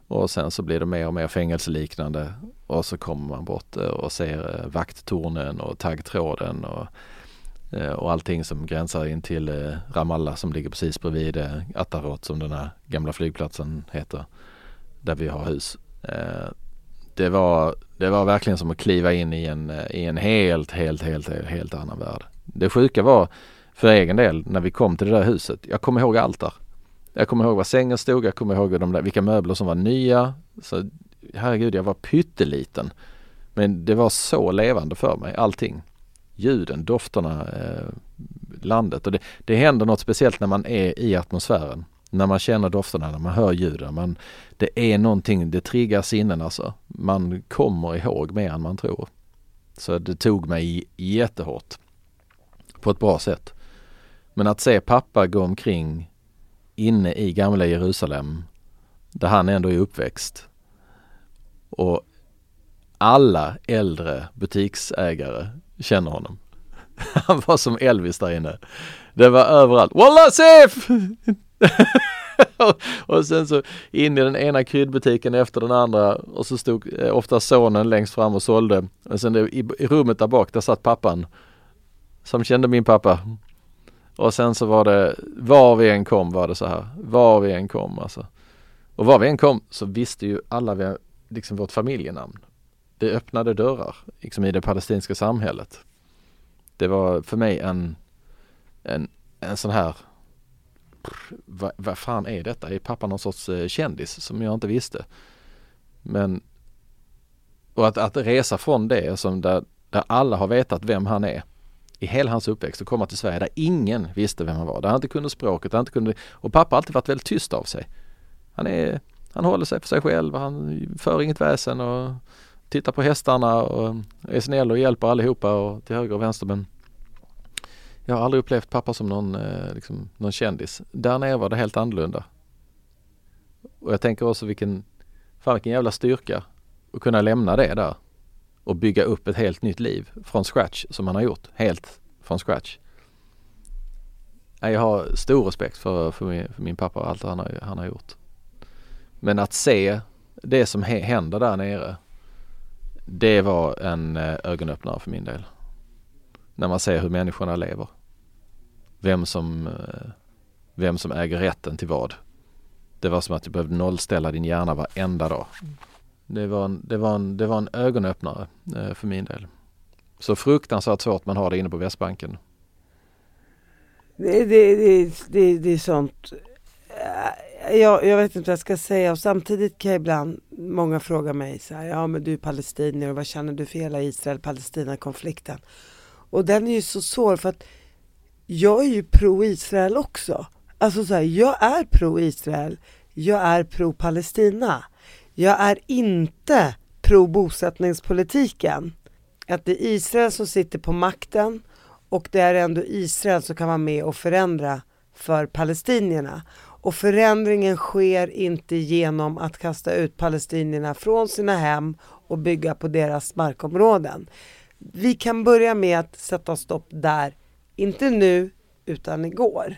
och sen så blir det mer och mer fängelseliknande och så kommer man bort eh, och ser eh, vakttornen och taggtråden och, och allting som gränsar in till Ramallah som ligger precis bredvid Atarot som den här gamla flygplatsen heter där vi har hus. Eh, det var, det var verkligen som att kliva in i en, i en helt, helt, helt, helt annan värld. Det sjuka var för egen del när vi kom till det där huset. Jag kommer ihåg allt där. Jag kommer ihåg var sängen stod, jag kommer ihåg de där, vilka möbler som var nya. Så, herregud, jag var pytteliten. Men det var så levande för mig, allting. Ljuden, dofterna, eh, landet. Och det, det händer något speciellt när man är i atmosfären. När man känner dofterna, när man hör ljuden. Man, det är någonting, det triggar sinnen alltså. Man kommer ihåg mer än man tror. Så det tog mig jättehårt. På ett bra sätt. Men att se pappa gå omkring inne i gamla Jerusalem där han ändå är uppväxt och alla äldre butiksägare känner honom. Han var som Elvis där inne. Det var överallt. Walla Sef! och sen så in i den ena kryddbutiken efter den andra och så stod eh, ofta sonen längst fram och sålde. Och sen i, i rummet där bak, där satt pappan som kände min pappa. Och sen så var det, var vi än kom var det så här. Var vi än kom alltså. Och var vi än kom så visste ju alla vi, liksom vårt familjenamn. Det öppnade dörrar liksom i det palestinska samhället. Det var för mig en, en, en sån här vad, vad fan är detta? Är pappa någon sorts eh, kändis som jag inte visste? Men och att, att resa från det som där, där alla har vetat vem han är i hela hans uppväxt och komma till Sverige där ingen visste vem han var. Där han inte kunde språket, där han inte kunde, och pappa har alltid varit väldigt tyst av sig. Han är, han håller sig för sig själv, han för inget väsen och tittar på hästarna och är snäll och hjälper allihopa och till höger och vänster men jag har aldrig upplevt pappa som någon, eh, liksom, någon kändis. Där nere var det helt annorlunda. Och jag tänker också vilken, fan vilken jävla styrka att kunna lämna det där och bygga upp ett helt nytt liv från scratch som han har gjort. Helt från scratch. Jag har stor respekt för, för, min, för min pappa och allt han har, han har gjort. Men att se det som händer där nere, det var en eh, ögonöppnare för min del när man ser hur människorna lever. Vem som, eh, vem som äger rätten till vad. Det var som att du behövde nollställa din hjärna varenda dag. Det var en, det var en, det var en ögonöppnare eh, för min del. Så fruktansvärt svårt man har det inne på Västbanken. Det, det, det, det, det är sånt. Eh, jag, jag vet inte vad jag ska säga och samtidigt kan jag ibland, många fråga mig så här, ja men du är palestinier och vad känner du för hela Israel-Palestina konflikten? Och den är ju så svår för att jag är ju pro-Israel också. Alltså så här, jag är pro-Israel, jag är pro-Palestina. Jag är inte pro-bosättningspolitiken. Att det är Israel som sitter på makten och det är ändå Israel som kan vara med och förändra för palestinierna. Och förändringen sker inte genom att kasta ut palestinierna från sina hem och bygga på deras markområden vi kan börja med att sätta stopp där, inte nu utan igår.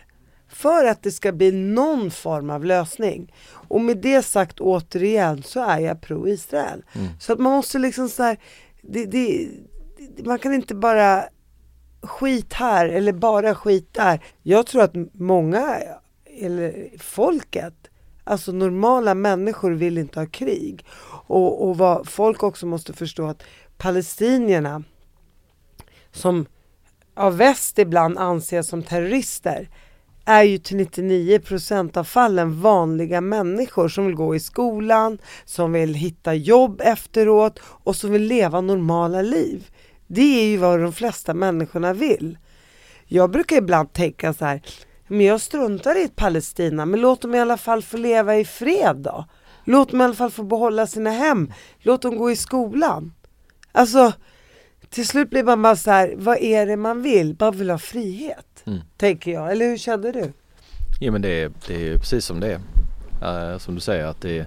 För att det ska bli någon form av lösning. Och med det sagt återigen så är jag pro-Israel. Mm. Så att man måste liksom så här, det, det, man kan inte bara skit här eller bara skit där. Jag tror att många, eller folket, alltså normala människor vill inte ha krig. Och, och vad folk också måste förstå att palestinierna som av väst ibland anses som terrorister är ju till 99% av fallen vanliga människor som vill gå i skolan, som vill hitta jobb efteråt och som vill leva normala liv. Det är ju vad de flesta människorna vill. Jag brukar ibland tänka så här, men jag struntar i ett Palestina, men låt dem i alla fall få leva i fred då. Låt dem i alla fall få behålla sina hem. Låt dem gå i skolan. Alltså, till slut blir man bara så här, vad är det man vill? Man vill ha frihet, mm. tänker jag. Eller hur kände du? Ja men det är, det är precis som det är. Uh, som du säger att det är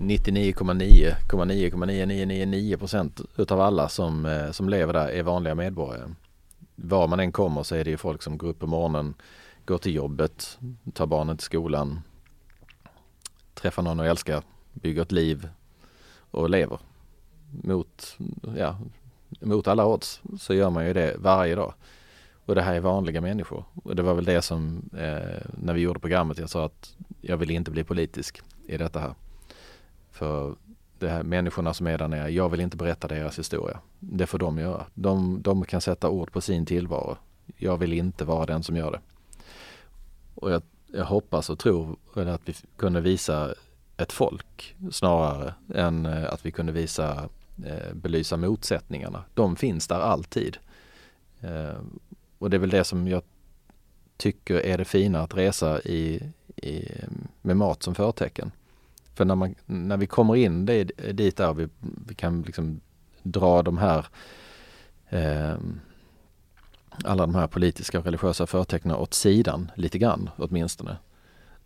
99,9,99999 procent utav alla som, uh, som lever där är vanliga medborgare. Var man än kommer så är det ju folk som går upp på morgonen, går till jobbet, tar barnen till skolan, träffar någon och älskar, bygger ett liv och lever mot, ja, mot alla odds så gör man ju det varje dag. Och det här är vanliga människor. Och det var väl det som eh, när vi gjorde programmet jag sa att jag vill inte bli politisk i detta här. För det här människorna som är där nere, jag vill inte berätta deras historia. Det får de göra. De, de kan sätta ord på sin tillvaro. Jag vill inte vara den som gör det. och jag, jag hoppas och tror att vi kunde visa ett folk snarare än eh, att vi kunde visa eh, belysa motsättningarna. De finns där alltid. Eh, och det är väl det som jag tycker är det fina att resa i, i, med mat som förtecken. För när, man, när vi kommer in det, dit där vi, vi kan liksom dra de här eh, alla de här politiska och religiösa förtecknen åt sidan lite grann åtminstone.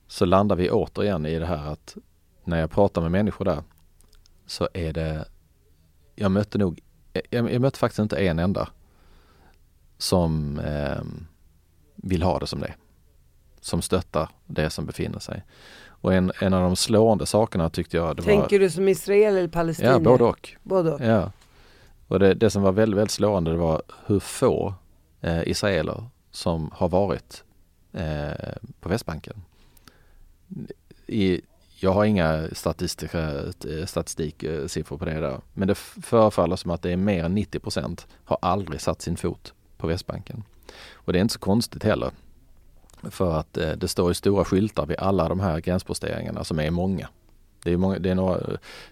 Så landar vi återigen i det här att när jag pratar med människor där så är det, jag mötte nog, jag, jag mötte faktiskt inte en enda som eh, vill ha det som det Som stöttar det som befinner sig. Och en, en av de slående sakerna tyckte jag det Tänker var, du som Israel eller Palestina? Ja, både och. Både och. Ja. Och det, det som var väldigt, väldigt slående det var hur få eh, israeler som har varit eh, på Västbanken. I, jag har inga statistiska, eh, statistiksiffror på det där. Men det förefaller som att det är mer än 90 procent har aldrig satt sin fot på Västbanken. Och det är inte så konstigt heller. För att eh, det står ju stora skyltar vid alla de här gränsposteringarna som är många. Det är, många, det är, några,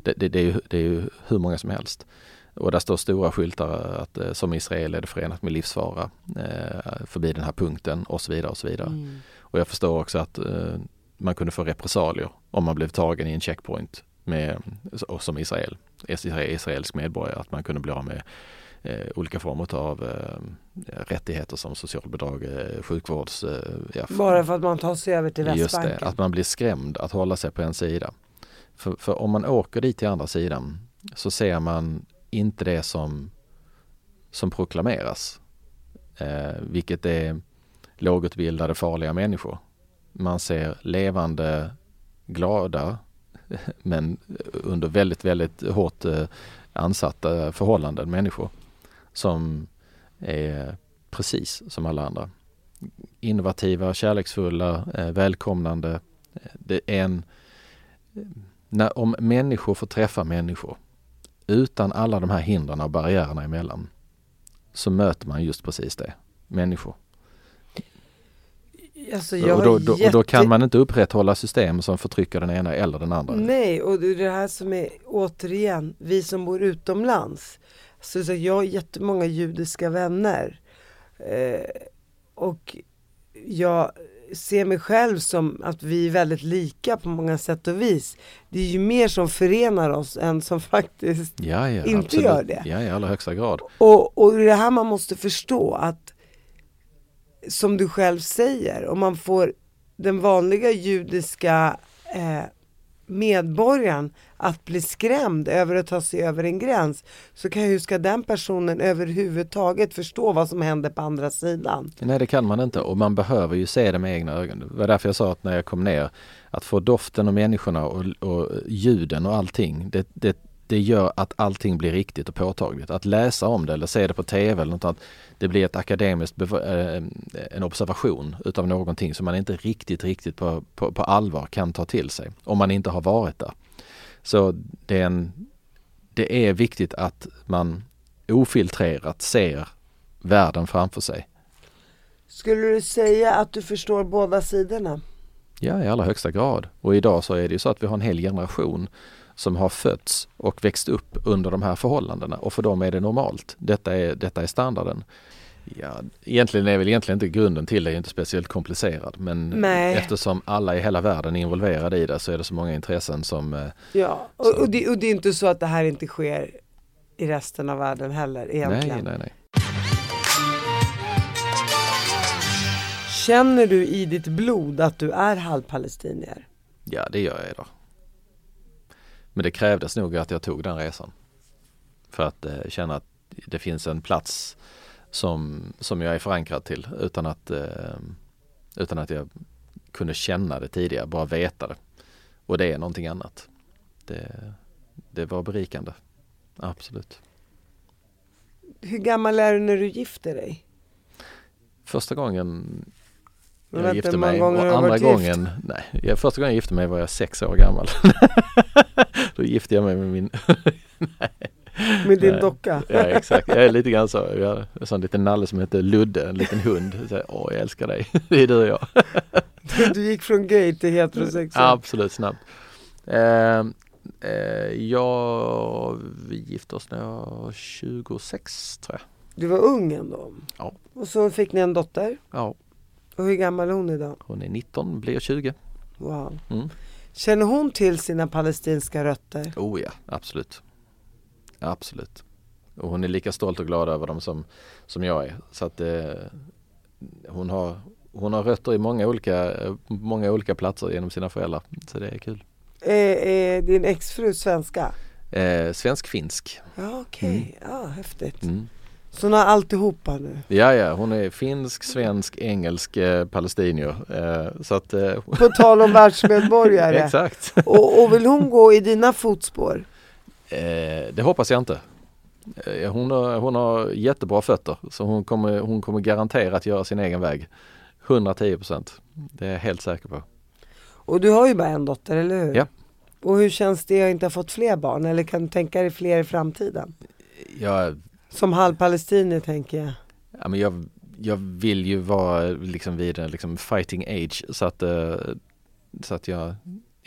det, det, det, är ju, det är ju hur många som helst. Och där står stora skyltar att eh, som Israel är det förenat med livsfara eh, förbi den här punkten och så vidare och så vidare. Mm. Och jag förstår också att eh, man kunde få repressalier om man blev tagen i en checkpoint med, och som Israel, israelisk medborgare, att man kunde bli av med eh, olika former av eh, rättigheter som socialbidrag, eh, sjukvårds... Eh, Bara för att man tar sig över till Västbanken? Just det, att man blir skrämd att hålla sig på en sida. För, för om man åker dit till andra sidan så ser man inte det som, som proklameras. Eh, vilket är lågutbildade farliga människor. Man ser levande, glada men under väldigt, väldigt hårt eh, ansatta förhållanden människor som är precis som alla andra. Innovativa, kärleksfulla, eh, välkomnande. Det är en, när, om människor får träffa människor utan alla de här hindren och barriärerna emellan så möter man just precis det, människor. Alltså och, då, då, jätte... och, då, kan man inte upprätthålla system som förtrycker den ena eller den andra. Nej, och det är det här som är återigen, vi som bor utomlands. Så, så jag har jättemånga judiska vänner. Eh, och jag ser mig själv som att vi är väldigt lika på många sätt och vis. Det är ju mer som förenar oss än som faktiskt ja, ja, inte absolut. gör det. Ja, i allra högsta grad. Och, och det här man måste förstå att som du själv säger, om man får den vanliga judiska eh, medborgaren att bli skrämd över att ta sig över en gräns så kan, hur ska den personen överhuvudtaget förstå vad som händer på andra sidan? Nej det kan man inte och man behöver ju se det med egna ögon. Det var därför jag sa att när jag kom ner att få doften och människorna och, och ljuden och allting det, det, det gör att allting blir riktigt och påtagligt. Att läsa om det eller se det på tv eller något annat, det blir ett akademiskt, eh, en observation utav någonting som man inte riktigt, riktigt på, på, på allvar kan ta till sig om man inte har varit där. Så det är, en, det är viktigt att man ofiltrerat ser världen framför sig. Skulle du säga att du förstår båda sidorna? Ja, i allra högsta grad. Och idag så är det ju så att vi har en hel generation som har fötts och växt upp under de här förhållandena och för dem är det normalt. Detta är, detta är standarden. Ja, egentligen är väl egentligen inte grunden till det inte speciellt komplicerad men Nej. eftersom alla i hela världen är involverade i det så är det så många intressen som... Eh, ja, och, och, det, och det är inte så att det här inte sker i resten av världen heller egentligen. Nej, nej, nej. Känner du i ditt blod att du är halvpalestinier? Ja, det gör jag idag. Men det krävdes nog att jag tog den resan. För att eh, känna att det finns en plats som, som jag är förankrad till utan att, eh, utan att jag kunde känna det tidigare, bara veta det. Och det är någonting annat. Det, det var berikande. Absolut. Hur gammal är du när du gifter dig? Första gången jag gifte mig och andra gången, nej, första gången jag gifte mig var jag sex år gammal. Då gifte jag mig med min. Med din docka. Ja exakt, jag är lite grann så. Jag har en sån liten nalle som heter Ludde, en liten hund. Så jag, Åh jag älskar dig, det är du och jag. Du, du gick från gay till heterosexuell. Absolut snabbt. Eh, eh, jag, vi gifte oss när jag var 26 tror jag. Du var ung ändå. Ja. Och så fick ni en dotter. Ja, Och hur gammal är hon idag? hon är 19, blir 20. Wow. Mm. Känner hon till sina palestinska rötter? Oh ja, absolut. Absolut. Och hon är lika stolt och glad över dem som, som jag är. Så att eh, hon, har, hon har rötter i många olika, eh, många olika platser genom sina föräldrar. Så det är kul. Är, är din exfru svenska? Eh, Svensk-finsk. Ja okej, ja häftigt. Mm. Så hon har alltihopa nu? Ja, ja, hon är finsk, svensk, engelsk, eh, palestinier. Eh, så att... Eh, På tal om världsmedborgare. exakt. Och, och vill hon gå i dina fotspår? Eh, det hoppas jag inte. Eh, hon, har, hon har jättebra fötter så hon kommer, hon kommer garanterat göra sin egen väg. 110 procent. Det är jag helt säker på. Och du har ju bara en dotter, eller hur? Ja. Och hur känns det att inte ha fått fler barn? Eller kan du tänka dig fler i framtiden? Jag, som halvpalestinier tänker jag. ja, men jag, jag vill ju vara liksom vid en liksom fighting age så att, eh, så att jag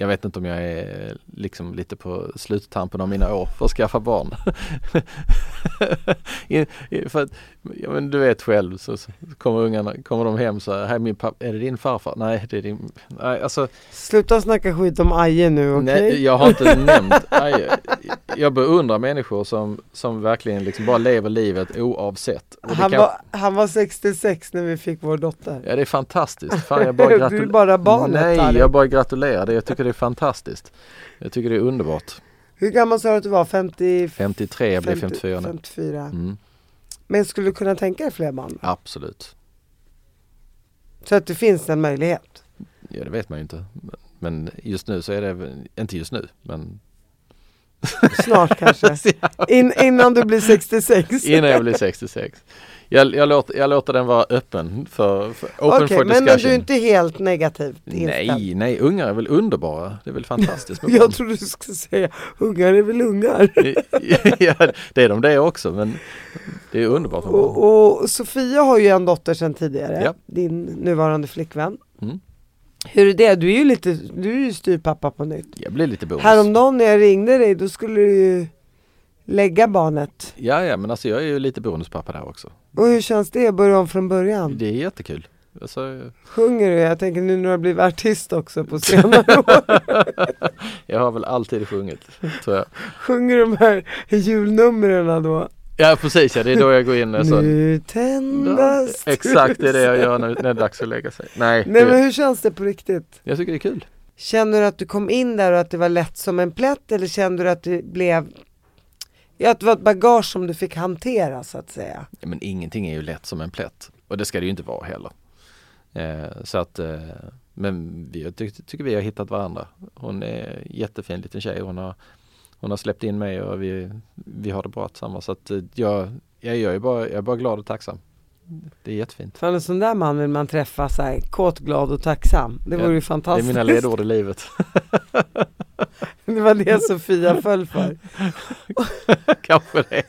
jag vet inte om jag är liksom lite på sluttampen av mina år för att skaffa barn. För att, ja, men du vet själv så, så kommer ungarna, kommer de hem så här, "Här är min pappa, är det din farfar? Nej det är din, nej alltså Sluta snacka skit om Aje nu, okej? Nej, jag har inte nämnt aj, Jag beundrar människor som, som verkligen liksom bara lever livet oavsett. Han, kan- var, han var 66 när vi fick vår dotter. Ja det är fantastiskt. Fan, jag bara Du är gratulerar. bara barnet, Nej, jag bara gratulerar. Det- Jag tycker det är fantastiskt. Jag tycker det är underbart. Hur gammal sa du att du var? 50, 53, jag blir 50 54 nu. 54. Mm, Men skulle du kunna tänka dig fler barn? absolut. Så att det finns en möjlighet? Ja det vet man ju inte. Men just nu så är det, inte just nu, men Snart kanske? In, innan du blir 66? innan jag blir 66. Jag, jag, låter, jag låter den vara öppen för, för open Okej, for men, men discussion. du är inte helt negativt inställd? Nej, nej, ungar är väl underbara. Det är väl fantastiskt Jag trodde du skulle säga ungar är väl ungar? ja, det är de det också men det är underbart. Och, och Sofia har ju en dotter sedan tidigare, Ja. din nuvarande flickvän. Hur är det? Du är ju lite, du är ju styrpappa på nytt. Jag blir lite bonus. Häromdagen när jag ringde dig då skulle du ju lägga barnet. Ja, ja, men alltså jag är ju lite bonuspappa där också. Och hur känns det att börja om från början? Det är jättekul. Alltså, Sjunger du? Jag tänker nu när du har blivit artist också på senare år. jag har väl alltid sjungit, tror jag. Sjunger du de här julnumren då? Ja, precis ja, det är då jag går in och så. Nu tändas Exakt, det är det jag gör när, när det är dags att lägga sig. Nej, Nej men hur känns det på riktigt? jag tycker det är kul. Känner du att du kom in där och att det var lätt som en plätt eller kände du att det blev Ja, att det var ett bagage som du fick hantera så att säga. Ja, men ingenting är ju lätt som en plätt. Och det ska det ju inte vara heller. Eh, så att, eh, men vi, tycker, tycker vi har hittat varandra. Hon är jättefin liten tjej. Hon har, hon har släppt in mig och vi, vi har det bra tillsammans. Så att eh, jag, jag, jag, är bara, jag är bara glad och tacksam. Det är jättefint. För en sån där man vill man träffa så här, kåt, glad och tacksam. Det vore Ja, ju Det är fantastiskt. mina ledord i livet. det var det Sofia föll för. Kanske det.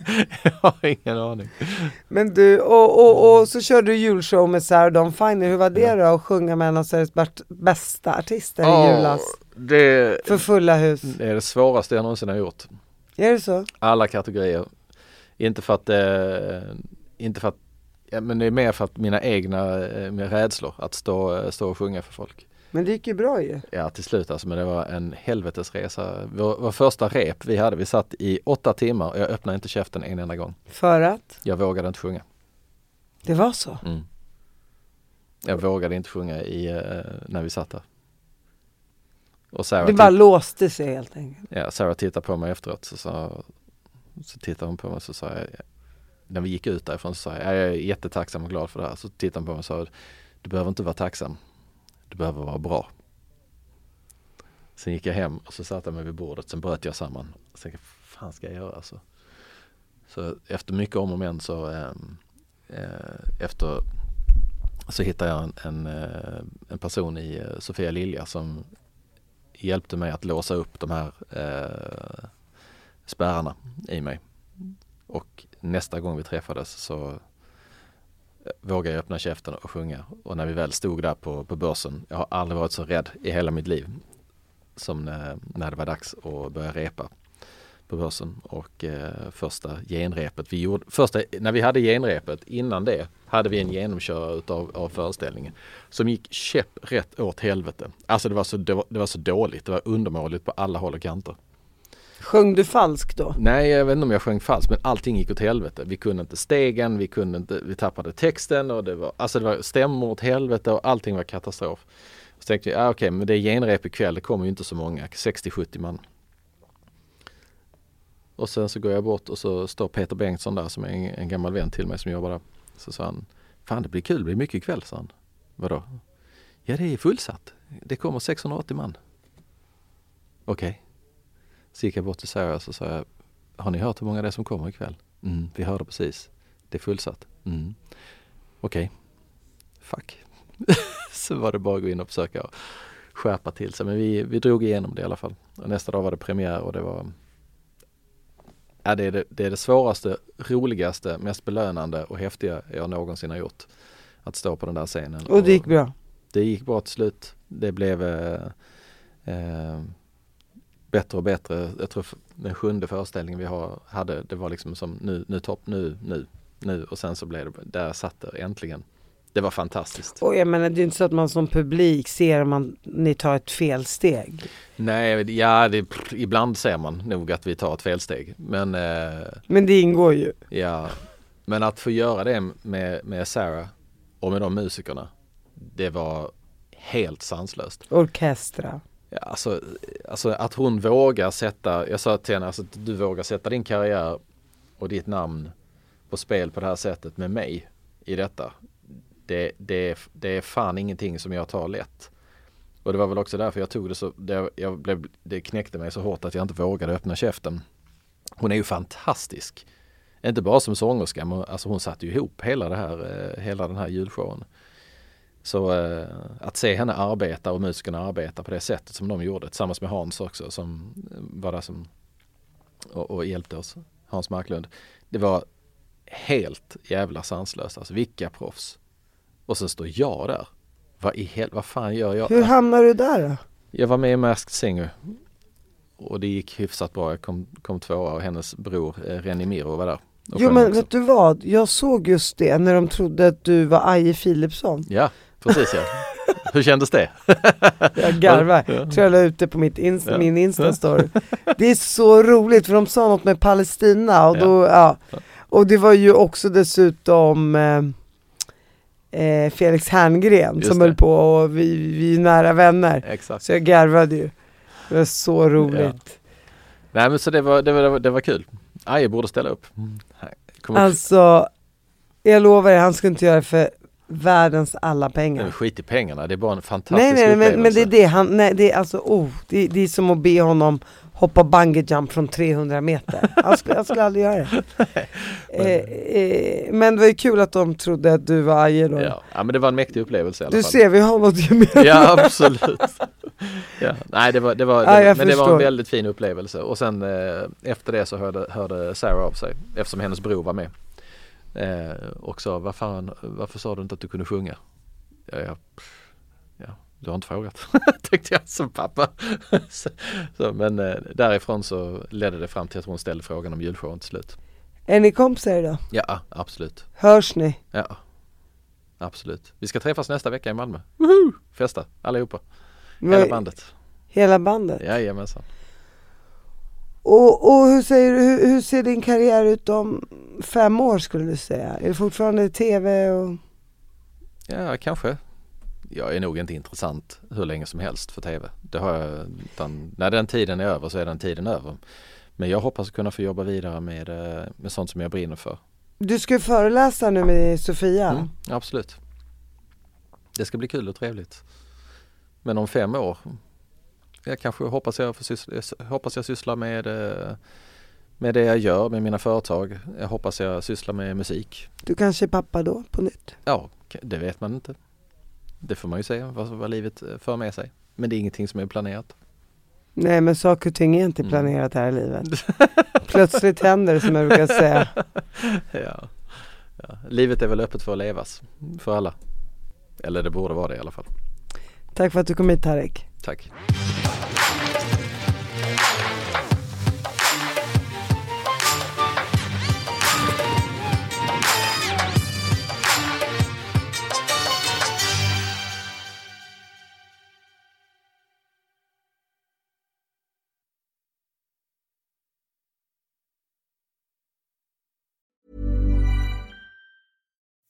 Jag har ingen aning. Men du, och, och, och så körde du julshow med Sarah Dawn Finer. Hur var det då att sjunga med en av Sveriges bästa artister i Ja, julas? Det, För fulla hus. det är det svåraste jag någonsin har gjort. Är det så? alla kategorier. Inte för att, eh, inte för att, ja, men det är mer för att mina egna eh, rädslor att stå, eh, stå och sjunga för folk. Men det gick ju bra ju. Ja till slut alltså, men det var en helvetesresa. Vår, vår första rep vi hade, vi satt i åtta timmar och jag öppnade inte käften en enda gång. För att? Jag vågade inte sjunga. Det var så? Mm. Jag vågade inte sjunga i, eh, när vi satt där. Och Sarah, Det bara låste sig helt enkelt. ja, Sarah tittade på mig efteråt så, sa, så tittade hon på mig och så sa jag när vi gick ut därifrån så sa jag, jag är jättetacksam och glad för det här. Så tittade hon på mig och sa, du behöver inte vara tacksam. Du behöver vara bra. Sen gick jag hem och så satte jag mig vid bordet. Sen bröt jag samman. Så tänkte vad fan ska jag göra alltså? Så efter mycket om och men så ehm, eh, efter så hittade jag en, en, eh, en person i eh, Sofia Lilja som hjälpte mig att låsa upp de här eh, spärrarna i mig. Och nästa gång vi träffades så eh, vågade jag öppna käften och sjunga. Och när vi väl stod där på, på börsen, jag har aldrig varit så rädd i hela mitt liv som när, när det var dags att börja repa på börsen och eh, första genrepet vi gjorde, första, när vi hade genrepet innan det hade vi en genomkörare utav, av föreställningen som gick käpp rätt åt helvete. Alltså det var, så, det, var, det var så dåligt, det var undermåligt på alla håll och kanter. Sjöng du falskt då? Nej, jag vet inte om jag sjöng falskt men allting gick åt helvete. Vi kunde inte stegen, vi kunde inte, vi tappade texten och det var, alltså det var stämmor åt helvete och allting var katastrof. Så tänkte jag, ah, okej okay, men det är genrep ikväll, det kommer ju inte så många, 60-70 man. Och sen så går jag bort och så står Peter Bengtsson där som är en, en gammal vän till mig som jobbar där. Så sa han, fan det blir kul, det blir mycket ikväll, sa han. Vadå? Ja det är fullsatt. Det kommer 680 man. Okej. Okay. Så gick jag bort till Sarah och så sa jag, har ni hört hur många det är som kommer ikväll? Mm, vi hörde precis. Det är fullsatt. Mm. Okej. Okay. Fuck. så var det bara att gå in och försöka skärpa till sig. Men vi, vi drog igenom det i alla fall. Och nästa dag var det premiär och det var Ja, det, är det, det är det svåraste, roligaste, mest belönande och häftiga jag någonsin har gjort. Att stå på den där scenen. Och det gick bra? Det gick bra till slut. Det blev eh, eh, bättre och bättre. Jag tror den sjunde föreställningen vi har, hade, det var liksom som nu, nu topp, nu, nu, nu och sen så blev det, där satt det äntligen. Det var fantastiskt. Och jag menar det är inte så att man som publik ser om man, ni tar ett felsteg. Nej, ja det, ibland ser man nog att vi tar ett felsteg. Men, eh, men det ingår ju. Ja, men att få göra det med, med Sarah och med de musikerna. Det var helt sanslöst. Orkestra. Ja, alltså, alltså att hon vågar sätta, jag sa till henne, alltså, att du vågar sätta din karriär och ditt namn på spel på det här sättet med mig i detta det, det, det är fan ingenting som jag tar lätt. Och det var väl också därför jag tog det så, det, jag blev, det knäckte mig så hårt att jag inte vågade öppna käften. Hon är ju fantastisk. Inte bara som sångerska, men alltså hon satte ju ihop hela, det här, eh, hela den här julshowen. Så eh, att se henne arbeta och musikerna arbeta på det sättet som de gjorde tillsammans med Hans också som eh, var där som och, och hjälpte oss, Hans Marklund. Det var helt jävla sanslöst, alltså vilka proffs. Och sen står jag där. Vad i hel... vad fan gör jag? Hur hamnar du där då? Jag var med i Masked Singer. Och det gick hyfsat bra. Jag kom, kom tvåa och hennes bror eh, Renny Miro var där. Jo men också. vet du vad? Jag såg just det när de trodde att du var Aje Philipsson. Ja, precis ja. Hur kändes det? jag garvar. Ja. Tror jag la ut det på mitt inst ja. min Insta-story. Det är så roligt för de sa något med Palestina och då, ja. Och det var ju också dessutom eh, eh, Felix Herngren Just som det. höll på och vi, vi är nära vänner. Exakt. Så jag garvade ju. Det var så roligt. Ja. Nej men så det var, det var, det var kul. Aje borde ställa upp. Kom alltså, jag lovar er, han skulle inte göra det för världens alla pengar. Nej, skit i pengarna, det är bara en fantastisk nej, nej, upplevelse. Men, men det är det, han, nej det är alltså, oh, det, det är som att be honom hoppa bungee jump från 300 meter. Jag skulle, jag skulle aldrig göra det. eh, eh, men det var ju kul att de trodde att du var Aje då. Ja. ja men det var en mäktig upplevelse i alla du fall. Du ser, vi har något gemensamt. Ja absolut. ja. Nej det var, det var, det, ja, men det var en väldigt fin upplevelse och sen eh, efter det så hörde, hörde Sarah av sig eftersom hennes bror var med. Eh, och sa, vad fan, varför sa du inte att du kunde sjunga? Ja, ja, du har inte frågat, tänkte jag som pappa. så, så, men eh, därifrån så ledde det fram till att hon ställde frågan om julshowen till slut. Är ni kompisar idag? Ja, absolut. Hörs ni? Ja, absolut. Vi ska träffas nästa vecka i Malmö. Woho! Festa, allihopa. Hela Men, bandet. Hela bandet? Jajamensan. Och, och hur, säger, hur, hur ser din karriär ut om fem år skulle du säga? Är det fortfarande tv och? Ja, kanske jag är nog inte intressant hur länge som helst för tv. Det har jag, utan när den tiden är över så är den tiden över. Men jag hoppas kunna få jobba vidare med, eh, med sånt som jag brinner för. Du ska föreläsa nu med Sofia? Mm, absolut. Det ska bli kul och trevligt. Men om fem år, jag kanske hoppas jag, får syssla, hoppas jag sysslar med, eh, med det jag gör med mina företag. Jag hoppas jag sysslar med musik. Du kanske är pappa då på nytt? Ja, det vet man inte. Det får man ju se vad, vad livet eh, för med sig. Men det är ingenting som är planerat. Nej men saker och ting är inte mm. planerat här i livet. Plötsligt händer som jag brukar säga. ja. ja. Livet är väl öppet för att levas, för alla. Eller det borde vara det i alla fall. Tack för att du kom hit Tarek. Tack.